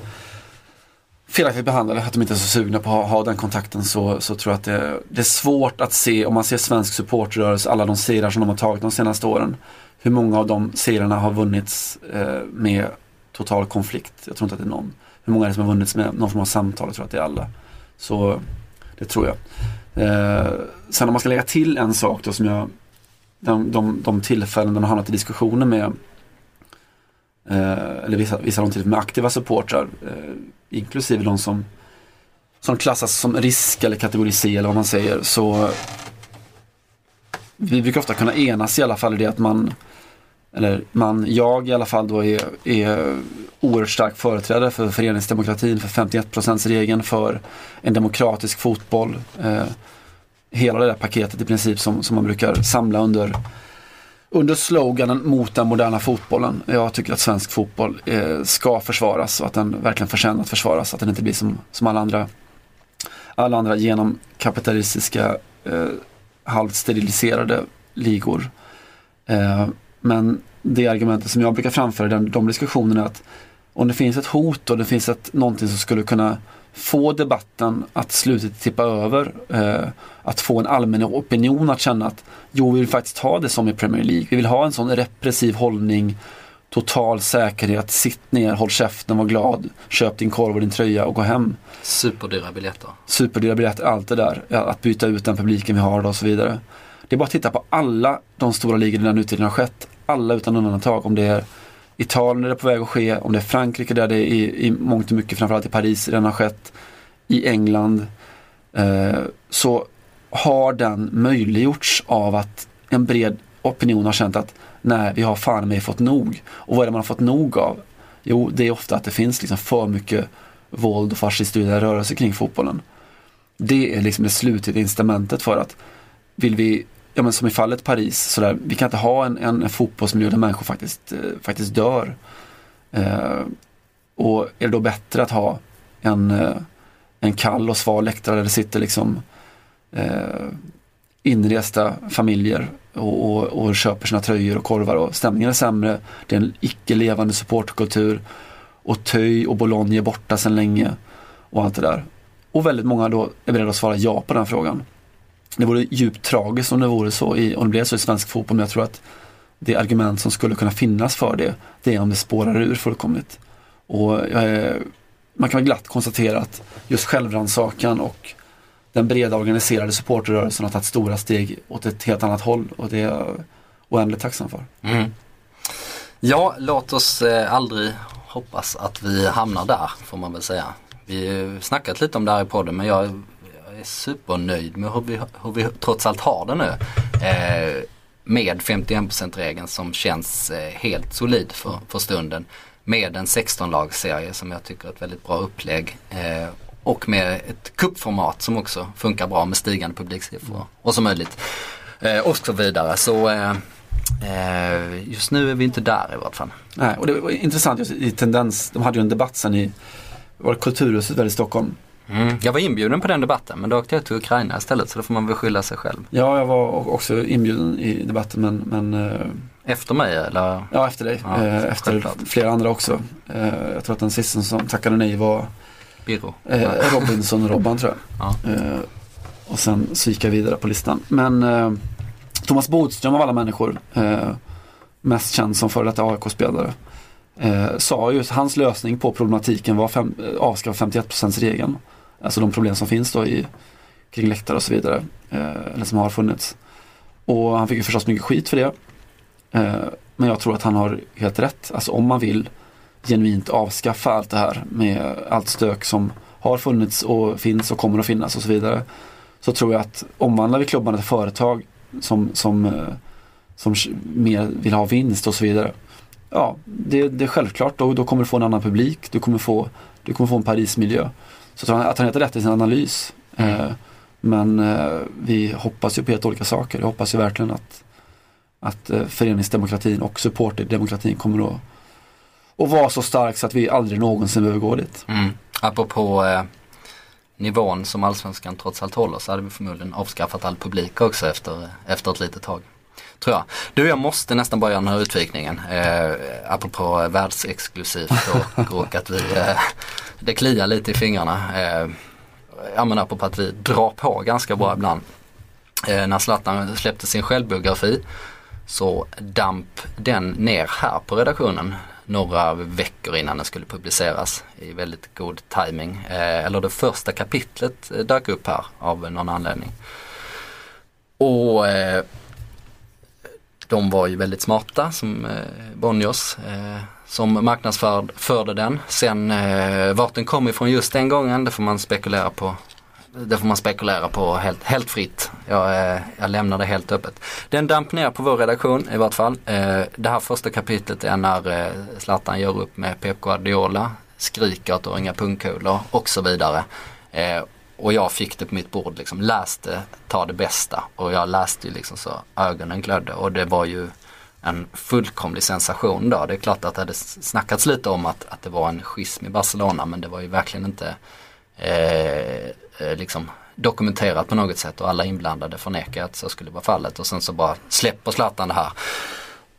felaktigt behandlade, att de inte är så sugna på att ha, ha den kontakten så, så tror jag att det, det är svårt att se, om man ser svensk supportrörelse, alla de segrar som de har tagit de senaste åren, hur många av de segrarna har vunnits eh, med total konflikt. Jag tror inte att det är någon. Hur många är det som har vunnits med någon form av samtal? Jag tror att det är alla. Så det tror jag. Eh, sen om man ska lägga till en sak då som jag, de, de, de tillfällen den har hamnat i diskussioner med Eh, eller vissa, vissa de till och med aktiva supportrar, eh, inklusive de som, som klassas som risk eller kategori C eller vad man säger, så eh, vi brukar ofta kunna enas i alla fall i det att man, eller man, jag i alla fall då är, är oerhört stark företrädare för föreningsdemokratin, för 51% regeln för en demokratisk fotboll. Eh, hela det där paketet i princip som, som man brukar samla under under sloganen mot den moderna fotbollen. Jag tycker att svensk fotboll eh, ska försvaras och att den verkligen förtjänar att försvaras. Att den inte blir som, som alla andra alla andra genomkapitalistiska eh, halvt steriliserade ligor. Eh, men det argumentet som jag brukar framföra i de diskussionerna är att om det finns ett hot och det finns ett, någonting som skulle kunna få debatten att slutet tippa över. Eh, att få en allmän opinion att känna att jo, vi vill faktiskt ha det som i Premier League. Vi vill ha en sån repressiv hållning, total säkerhet, sitt ner, håll käften, var glad, köp din korv och din tröja och gå hem. Superdyra biljetter. Superdyra biljetter, allt det där. Att byta ut den publiken vi har och så vidare. Det är bara att titta på alla de stora ligorna där den utvecklingen har skett. Alla utan undantag. Om det är Italien är det på väg att ske, om det är Frankrike där det är i, i mångt och mycket, framförallt i Paris, redan har skett. I England. Eh, så har den möjliggjorts av att en bred opinion har känt att nej, vi har fan mig fått nog. Och vad är det man har fått nog av? Jo, det är ofta att det finns liksom för mycket våld och fascistiska rörelser kring fotbollen. Det är liksom det slutliga incitamentet för att vill vi, ja men som i fallet Paris, sådär, vi kan inte ha en, en, en fotbollsmiljö där människor faktiskt, eh, faktiskt dör. Eh, Och är det då bättre att ha en, eh, en kall och sval läktare där det sitter liksom eh, inresta familjer och, och, och, köper sina tröjor och korvar och stämningen är sämre. Det är en icke levande supportkultur och Töj och Bologna är borta sedan länge och allt det där. Och väldigt många då är beredda att svara ja på den frågan. Det vore djupt tragiskt om det vore så i, om det blev så i svensk fotboll men jag tror att det argument som skulle kunna finnas för det, det är om det spårar ur fullkomligt. Och eh, man kan glatt konstatera att just självrannsakan och den breda organiserade supporterrörelsen har tagit stora steg åt ett helt annat håll och det är jag oändligt tacksam för. Mm. Ja, låt oss eh, aldrig hoppas att vi hamnar där får man väl säga. Vi har snackat lite om det här i podden men jag är supernöjd med hur vi, hur vi trots allt har det nu. Eh, med 51%-regeln som känns eh, helt solid för, för stunden. Med en 16-lagsserie som jag tycker är ett väldigt bra upplägg. Eh, och med ett kuppformat som också funkar bra med stigande publiksiffror och så möjligt. Eh, och så vidare. Så eh, eh just nu är vi inte där i vart fall. Nej, och det var intressant just i tendens. De hade ju en debatt sen i var Kulturhuset i Stockholm. Mm. Jag var inbjuden på den debatten men då åkte jag till Ukraina istället så då får man väl skylla sig själv. Ja, jag var också inbjuden i debatten men, men eh, Efter mig eller? Ja, efter dig. Ja, eh, efter självklart. flera andra också. Eh, jag tror att den sista som tackade nej var Birro. Robinson-Robban tror jag. Ja. och sen så gick jag vidare på listan. Men Thomas Bodström av alla människor, mest känd som före detta AIK-spelare eh, sa ju hans lösning på problematiken var fem, eh, avskaffa 51%-regeln. Alltså de problem som finns då i, kring läktare och så vidare. Eh, eller som har funnits. Och han fick ju förstås mycket skit för det. Eh, men jag tror att han har helt rätt. Alltså om man vill genuint avskaffa allt det här med allt stök som har funnits och finns och kommer att finnas och så vidare. Så tror jag att omvandlar vi klubbarna till företag som, som, eh, som mer vill ha vinst och så vidare ja, det, det är självklart. Då, då kommer du få en annan publik. Du kommer få, du kommer få en Parismiljö. Så att han, heter rätt i sin analys. Mm. Eh, men eh, vi hoppas ju på helt olika saker. Jag hoppas ju verkligen att, att eh, föreningsdemokratin och supporterdemokratin kommer att, att vara så stark så att vi aldrig någonsin behöver gå dit. Mm. Apropå eh, nivån som allsvenskan trots allt håller så hade vi förmodligen avskaffat all publik också efter, efter ett litet tag tror jag. Du, jag måste nästan bara göra den här utvikningen. Eh, apropå världsexklusivt och, och att vi, eh, det kliar lite i fingrarna. Eh, ja men apropå att vi drar på ganska bra ibland. Eh, när Zlatan släppte sin självbiografi så damp den ner här på redaktionen några veckor innan den skulle publiceras i väldigt god timing. Eh, eller det första kapitlet dök upp här av någon anledning. Och eh, de var ju väldigt smarta som eh, Bonniers eh, som marknadsförde den. Sen eh, vart den kom ifrån just den gången det får man spekulera på. Det får man spekulera på helt, helt fritt. Jag, eh, jag lämnar det helt öppet. Den damp ner på vår redaktion i vart fall. Eh, det här första kapitlet är när eh, Zlatan gör upp med Pep Guardiola, skriker att du har inga pungkulor och så vidare. Eh, och jag fick det på mitt bord, liksom, läste, ta det bästa. Och jag läste ju liksom så ögonen glödde och det var ju en fullkomlig sensation då. Det är klart att det hade snackats lite om att, att det var en schism i Barcelona men det var ju verkligen inte eh, eh liksom dokumenterat på något sätt och alla inblandade förnekade att så skulle vara fallet och sen så bara släpper Zlatan det här.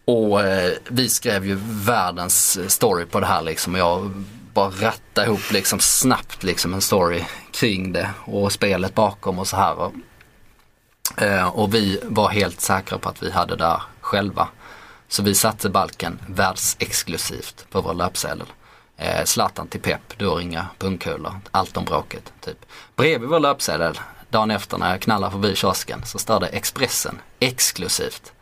Och eh, vi skrev ju världens story på det här liksom. Jag bara ratta ihop liksom snabbt liksom en story kring det och spelet bakom och så här. Och, eh, och vi var helt säkra på att vi hade det där själva. Så vi satte balken världsexklusivt på vår löpsedel. Eh, Zlatan till Pep, du har inga pungkulor, allt om bråket. Typ. Bredvid vår löpsedel, dagen efter när jag knallar förbi kiosken, så står det Expressen, exklusivt.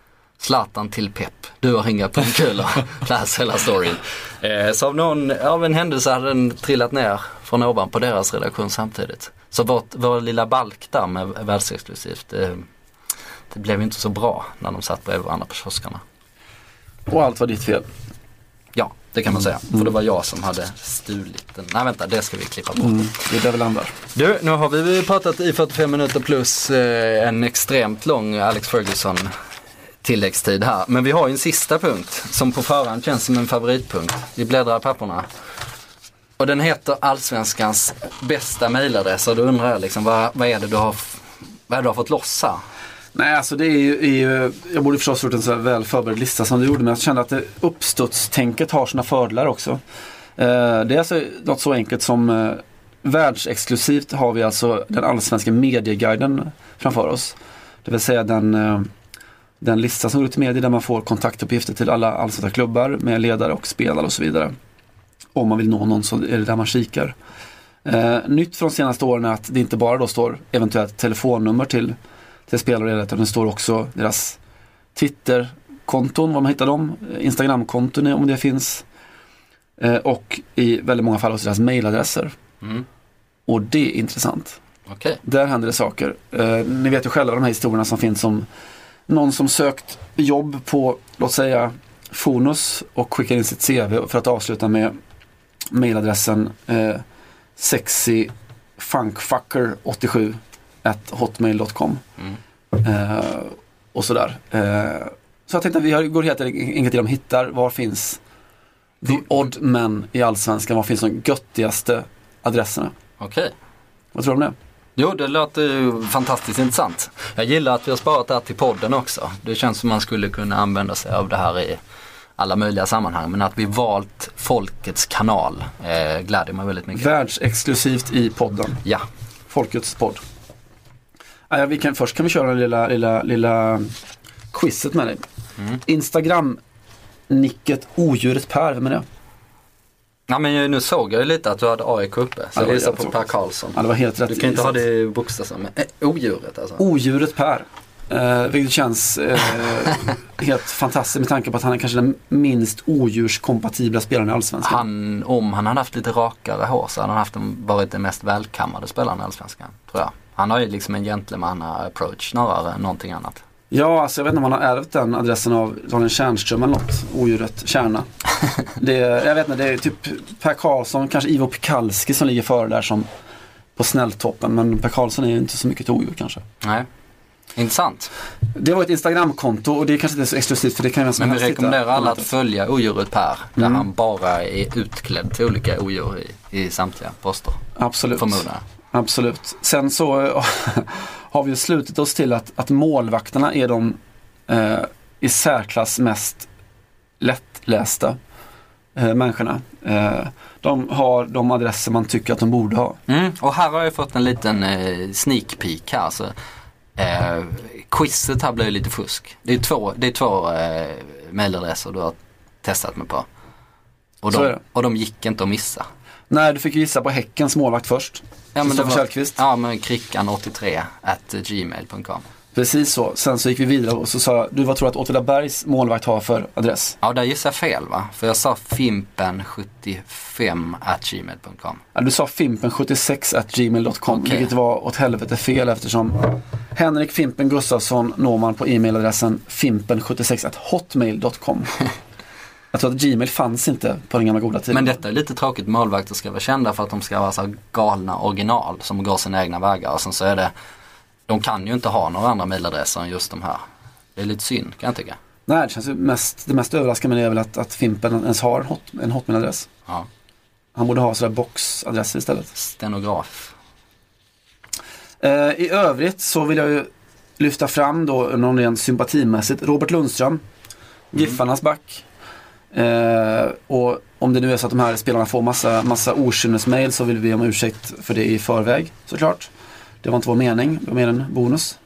Zlatan till Pep, du har inga pungkulor. Läs hela storyn. Eh, så av, någon, av en händelse hade den trillat ner från ovan på deras redaktion samtidigt. Så vårt, vår lilla balk där med världsexklusivt, det, det blev inte så bra när de satt bredvid varandra på kioskarna. Och allt var ditt fel? Ja, det kan man säga. Mm. För det var jag som hade stulit den. Nej vänta, det ska vi klippa bort. Mm, det är där vi landar. Du, nu har vi pratat i 45 minuter plus eh, en extremt lång Alex Ferguson tilläggstid här. Men vi har ju en sista punkt som på förhand känns som en favoritpunkt. Vi bläddrar i papperna. Och den heter Allsvenskans bästa mejladresser. och då undrar jag liksom vad, vad är det du har, vad är det du har fått lossa? Nej, alltså det är ju, är ju jag borde förstås gjort en så här väl förberedd lista som du gjorde, men jag kände att uppstudstänket har sina fördelar också. Eh, det är alltså något så enkelt som eh, världsexklusivt har vi alltså den allsvenska medieguiden framför oss. Det vill säga den, eh, den lista som går ut i media där man får kontaktuppgifter till alla allsvenska klubbar med ledare och spelare och så vidare. Om man vill nå någon så är det där man kikar. Eh, nytt från senaste åren är att det inte bara då står eventuellt telefonnummer till, till spelare och ledare utan det står också deras Twitterkonton, var man hittar dem, eh, Instagramkonton om det finns. Eh, och i väldigt många fall också deras mailadresser. Mm. Och det är intressant. Okej. Där händer det saker. Eh, ni vet ju själva de här historierna som finns om någon som sökt jobb på, låt säga, Fonus och skickar in sitt CV för att avsluta med mailadressen eh, sexyfunkfucker87 at hotmail.com. Mm. Eh, och sådär. Eh, så jag tänkte att vi går helt enkelt igenom hittar, var finns the odd men i Allsvenskan, var finns de göttigaste adresserna? Okej. Vad tror du om det? Jo, det låter ju fantastiskt intressant. Jag gillar att vi har sparat det här till podden också. Det känns som man skulle kunna använda sig av det här i alla möjliga sammanhang. Men att vi valt folkets kanal eh, gläder mig väldigt mycket. Världsexklusivt i podden. Ja, Folkets podd. Ja, vi kan, först kan vi köra lilla, lilla, lilla quizet med dig. Instagram-nicket odjuret Per, vem är det? Ja men nu såg jag ju lite att du hade AIK uppe. Så jag gissar på Per. Karlsson. Ja, det var helt rätt. Du kan inte ha det i bokstavsform. Eh, odjuret alltså. Odjuret Per. Eh, vilket känns eh, helt fantastiskt med tanke på att han är kanske den minst odjurskompatibla spelaren i Allsvenskan. Han, om han hade haft lite rakare hår så hade han haft en, varit den mest välkammade spelaren i Allsvenskan. Tror jag. Han har ju liksom en gentleman-approach snarare än någonting annat. Ja, alltså jag vet inte om han har ärvt den adressen av Daniel Tjärnström eller något. Odjuret Kärna. Det, är- jag vet inte, det är typ Per Karlsson, kanske Ivo Pikalski som ligger före där som på snälltoppen. Men Per Karlsson är ju inte så mycket till odjur kanske. Nej. Intressant. Det var ett Instagramkonto och det är kanske inte så exklusivt för det kan vem som Men vi hitta rekommenderar på alla att nätet. följa odjuret Per. Där Mm. han bara är utklädd till olika odjur i, i samtliga poster. Absolut. Förmodar jag. Absolut. Sen så har vi slutit oss till att, att målvakterna är de eh, i särklass mest lättlästa eh, människorna. Eh, de har de adresser man tycker att de borde ha. Mm. Och här har jag fått en liten eh, sneak peek här. Så, eh, quizet här blir ju lite fusk. Det är två, det är två eh, mailadresser du har testat mig på. Och de, och de gick inte att missa. Nej, du fick gissa på Häckens målvakt först. Ja, men Kristoffer Källqvist. Ja, men krickan83 at gmail.com. Precis så. Sen så gick vi vidare och så sa jag, du vad tror du att Åtvidabergs målvakt har för adress? Ja, där gissade jag fel va? För jag sa fimpen75 at gmail.com. Ja, du sa fimpen76 at gmail.com, Okej. vilket var åt helvete fel eftersom Henrik Fimpen Gustafsson når man på e-mailadressen fimpen76 at hotmail.com. Jag tror att Gmail fanns inte på den gamla goda tiden. Men detta är lite tråkigt. Målvakter ska vara kända för att de ska vara så galna original som går sina egna vägar. Och sen så är det, de kan ju inte ha några andra mailadresser än just de här. Det är lite synd kan jag tycka. Nej, det, känns ju mest, det mest överraskande är väl att, att Fimpen ens har en, hot, en hotmailadress. Ja. Han borde ha sådär boxadresser istället. Stenograf. Eh, I övrigt så vill jag ju lyfta fram då någon rent sympatimässigt Robert Lundström, Giffarnas back. Eh, och om det nu är så att de här spelarna får massa, massa okynnesmail så vill vi om ursäkt för det i förväg såklart. Det var inte vår mening, det var mer en bonus.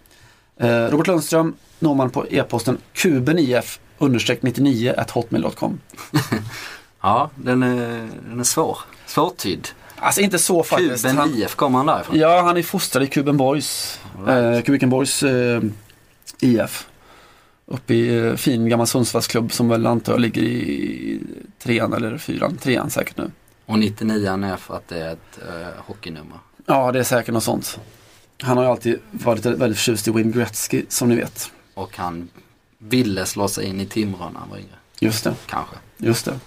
Eh, Robert Lundström når man på e-posten kubenif understreck 99 at hotmail.com. Ja, den är, den är svår. Svårtydd. Alltså inte så faktiskt. Kuben Han- IF kommer han därifrån. Ja, han är fostrad i Kuben Boys. Eh, Kubiken Boys eh, IF. Uppe i eh, fin gammal Sundsvallsklubb som väl antar jag ligger i trean eller fyran. Trean säkert nu. Och 99 är för att det är ett uh, hockeynummer. Ja, det är säkert något sånt. Han har ju alltid varit väldigt förtjust i Wayne Gretzky som ni vet. Och han ville slå sig in i Timrå när han var yngre. Just det, Kanske. just det.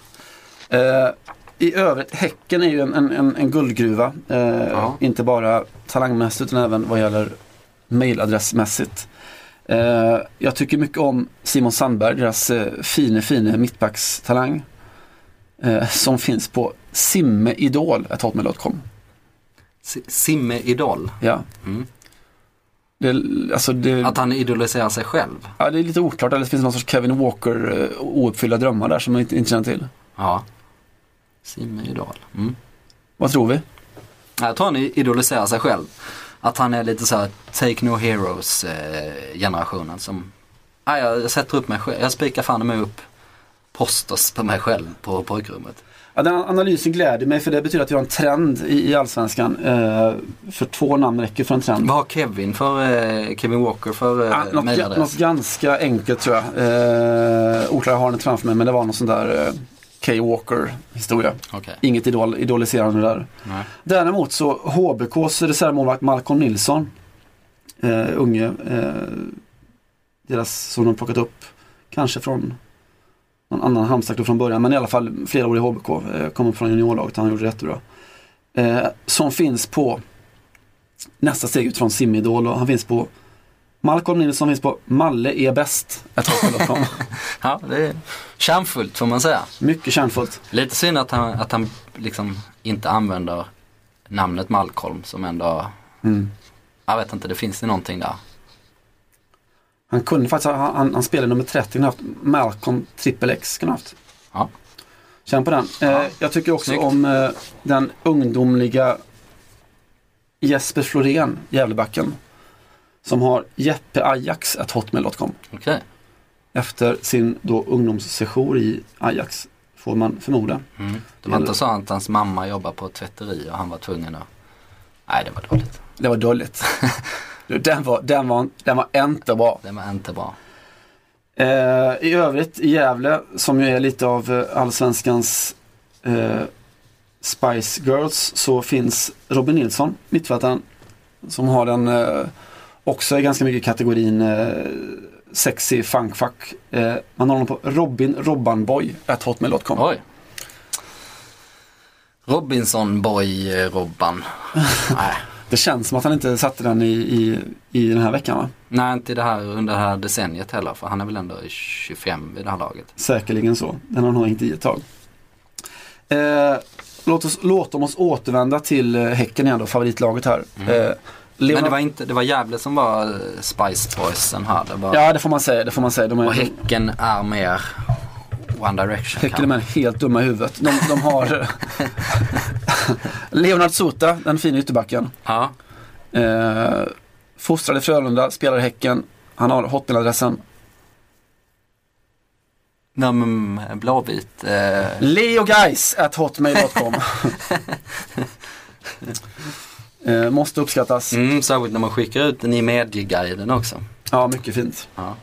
Eh, I övrigt, Häcken är ju en, en, en, guldgruva. Eh. Inte bara talangmässigt utan även vad gäller mailadressmässigt. Eh, jag tycker mycket om Simon Sandberg, deras eh, fine, fine mittbackstalang. Eh, som finns på simmeidol.hotmail.com. Si- Simme Idol. Ja. Mm. Det, alltså det, Att han idoliserar sig själv. ja, det är lite oklart, eller det finns någon sorts Kevin Walker eh, ouppfyllda drömmar där som man inte, inte känner till. Ja. Simme Idol. Mm. Vad tror vi? Jag tror han idoliserar sig själv. Att han är lite så här Take No Heroes eh, generationen som, ja, jag sätter upp mig själv, jag spikar fan mig upp posters på mig själv på pojkrummet. Ja, den analysen gläder mig för det betyder att vi har en trend i, i Allsvenskan. Eh, för två namn räcker för en trend. Vad har Kevin för, eh, Kevin Walker för eh, Ja, något, något ganska enkelt tror jag. Eh, oklart, jag har den inte framför mig men det var någon sån där eh, K. Walker historia. Okej. Inget idol, idoliserande där. Nej. Däremot så HBKs reservmålvakt Malcolm Nilsson. Eh, unge. Eh, deras som de plockat upp. Kanske från någon annan Halmstad från början. Men i alla fall flera år i HBK. Eh, kom upp från juniorlaget. Han gjorde det jättebra. Eh, som finns på nästa steg ut från Simidol. Och han finns på Malcolm Nilsson finns på Malle är bäst. Ja, det är kärnfullt får man säga. Mycket kärnfullt. Lite synd att han, att han liksom inte använder namnet Malcolm som ändå, Mm. jag vet inte, det finns det någonting där. Han kunde faktiskt, ha- han, han spelade nummer 30, kunde haft Malcolm trippel X. Kunde haft. Ja. Känn på den. Eh, jag tycker också Snyggt. om eh, den ungdomliga Jesper Florén, Gävlebacken. Som har jeppeajax.hotmail.com. Okej. Efter sin då ungdomssejour i Ajax, får man förmoda. Mm. Det var inte så att hans mamma jobbar på ett tvätteri och han var tvungen att, nej det var dåligt. Det var dåligt. Den, var, den, var, den var inte bra. Det var inte bra. Eh, I övrigt i Gävle som ju är lite av eh, allsvenskans eh, Spice Girls så finns Robin Nilsson, mittfältaren. Som har den eh, också i ganska mycket kategorin eh, sexy funkfuck. Eh, man har honom på Robin Robbanboy at hotmail.com. Oj. Robinson Boy eh, Robban. nej. Det känns som att han inte satte den i, i, i den här veckan va? nej, inte det här under det här decenniet heller för han är väl ändå 25 vid det här laget. Säkerligen så. Den har nog hängt i ett tag. Eh, låt, oss, låt oss återvända till eh, Häcken igen då, favoritlaget här. Eh, Men Leonard- det var inte, det var Gävle som var eh, Spice Boysen här. Det var, Ja det får man säga. Det får man säga. De är, Och Häcken är mer One Direction. Häcken är med helt dumma i huvudet. De, de har Leonard Sota, den fina ytterbacken. Ja. Eh, fostrad i Frölunda, spelar i Häcken. Han har hotmailadressen Nej men Blåvit. Eh, leoguys at hotmail.com. eh, måste uppskattas. mm, särskilt när man skickar ut den i medieguiden också. Ja, mycket fint. Ja.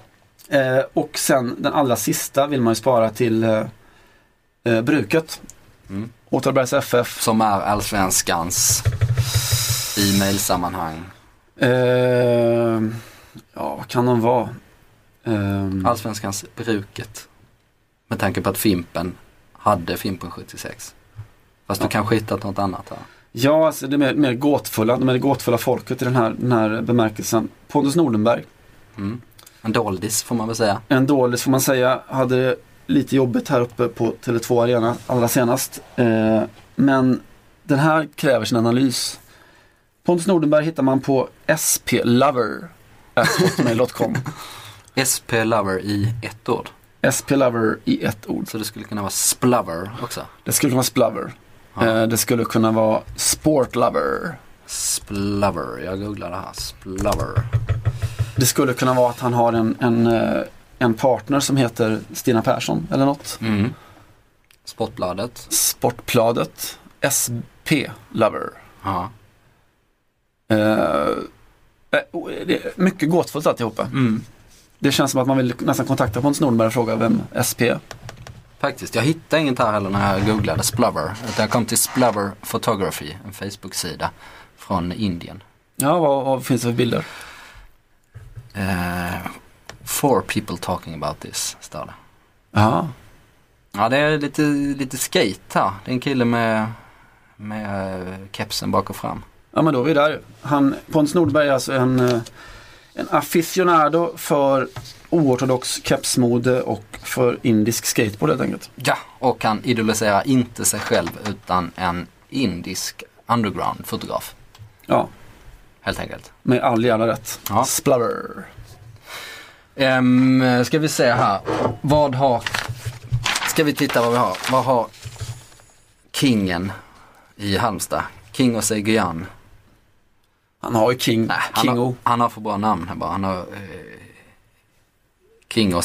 Eh, och sen den allra sista vill man ju spara till eh, eh, bruket. Mm. Åtvidabergs FF. Som är allsvenskans e-mailsammanhang. Eh, ja, vad kan de vara? Eh, Allsvenskans bruket. Med tanke på att Fimpen hade Fimpen 76. Fast du kanske hittat något annat här. Ja, alltså det är mer, mer gåtfulla. Det gåtfulla folket i den här, den här bemärkelsen. Pontus Nordenberg, Mm. En doldis får man väl säga. en dålig får man säga, hade det lite jobbigt här uppe på Tele2 Arena allra senast. Eh, men den här kräver sin analys. Pontus Nordenberg hittar man på splover.hotmail.com SP Lover i ett ord. splover i ett ord. Så det skulle kunna vara Splover också. Det skulle kunna vara splubber. Ja. Eh, det skulle kunna vara sportlover. Splover, jag googlar det här. Splover. Det skulle kunna vara att han har en, en, eh, en partner som heter Stina Persson eller något. Mm. Sportbladet. Sportbladet SP Lover. Ja. Eh, det är mycket gåtfullt alltihopa. Mm. Det känns som att man vill nästan kontakta Pontus Nordenberg och fråga vem SP. Faktiskt, jag hittade inget här heller när jag googlade Splover. Jag kom till Splover Photography, en Facebook-sida från Indien. Ja, vad, vad finns det för bilder? Eh, four people talking about this, står det. Ja, Ja, det är lite, lite skate här. Det är en kille med, med eh, kepsen bak och fram. ja men då är vi där. Han, Pontus Nordenberg är alltså en, eh, en aficionado för oortodox kepsmode och för indisk skateboard helt enkelt. Ja, och han idoliserar inte sig själv utan en indisk underground-fotograf. Ja, Helt enkelt. med all jävla rätt. Ja. Splurr. Um, ska vi se här. Vad har... Ska vi titta vad vi har. Vad har kingen i Halmstad? King och Guyan. Han har ju King, Nej, han, Kingo. har, han har för bra namn här bara. Han har eh, King och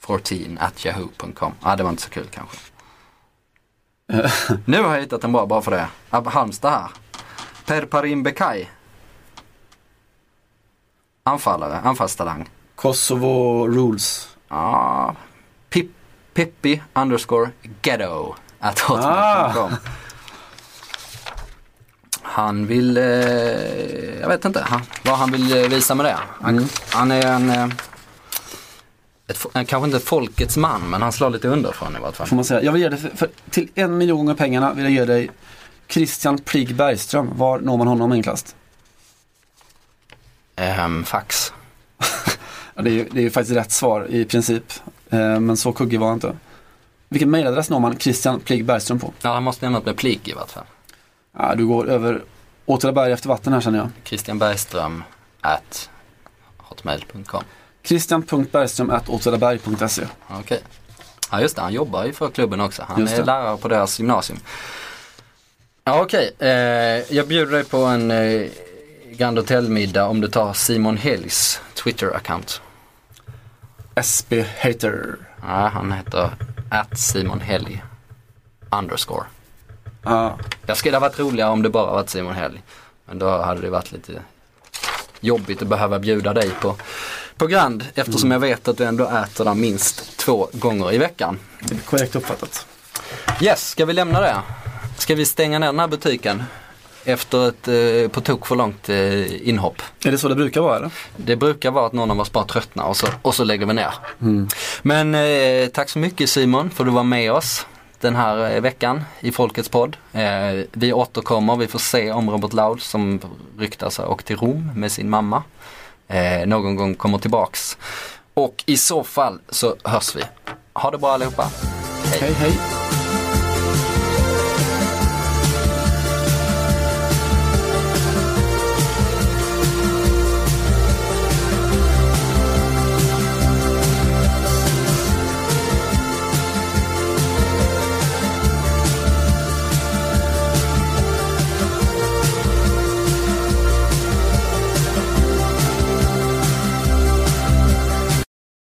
14 at yahoo.com. Ja, det var inte så kul kanske. nu har jag hittat en bra bara för det. Ab- Halmstad här. Per Parim Bekai. Anfallare, anfallstalang. Kosovo Rules. Ja, Pip, Pippi underscore ghetto at hotmail.com. Han vill, eh, jag vet inte han, vad han vill eh, visa med det. Han, han är en, eh, ett, eh, kanske inte folkets man men han slår lite underifrån i vart fall. Får man säga. Jag vill ge dig, för, för, till en miljon av pengarna vill jag ge dig Christian Pligg Bergström. Var når man honom enklast? Ehm, fax. Ja, det, är, ju- det är ju faktiskt rätt svar i princip. Eh, men så kuggig var han inte. Vilken mailadress når man Christian Pligg Bergström på? Ja, han måste nämna med plik i vart fall. Ja, du går över Åtvidaberg efter vatten här känner jag. Christian Bergström at hotmail.com. Christian.bergström.åtvidaberg.se Okej. Ja just det, han jobbar ju för klubben också. Han är lärare på deras gymnasium. Ja okej, eh, jag bjuder dig på en eh, Grand Hotel-middag om du tar Simon Helgs Twitter-account. SB Hater. Ja, han heter at Simon Helg underscore. Ja, Jag skulle ha varit roligare om det bara varit Simon Helg. Men då hade det varit lite jobbigt att behöva bjuda dig på, på Grand eftersom jag vet att du ändå äter där minst två gånger i veckan. det är korrekt uppfattat. Yes, ska vi lämna det? Ska vi stänga ner den här butiken? Efter ett eh, på tok för långt eh, inhopp. Är det så det brukar vara eller? Det brukar vara att någon av oss bara tröttnar och så, och så lägger vi ner. Men eh, tack så mycket Simon för att du var med oss den här eh, veckan i Folkets podd. Eh, vi återkommer, vi får se om Robert Laud som ryktas ha åkt till Rom med sin mamma eh, någon gång kommer tillbaks. Och i så fall så hörs vi. Ha det bra allihopa. Hej hej.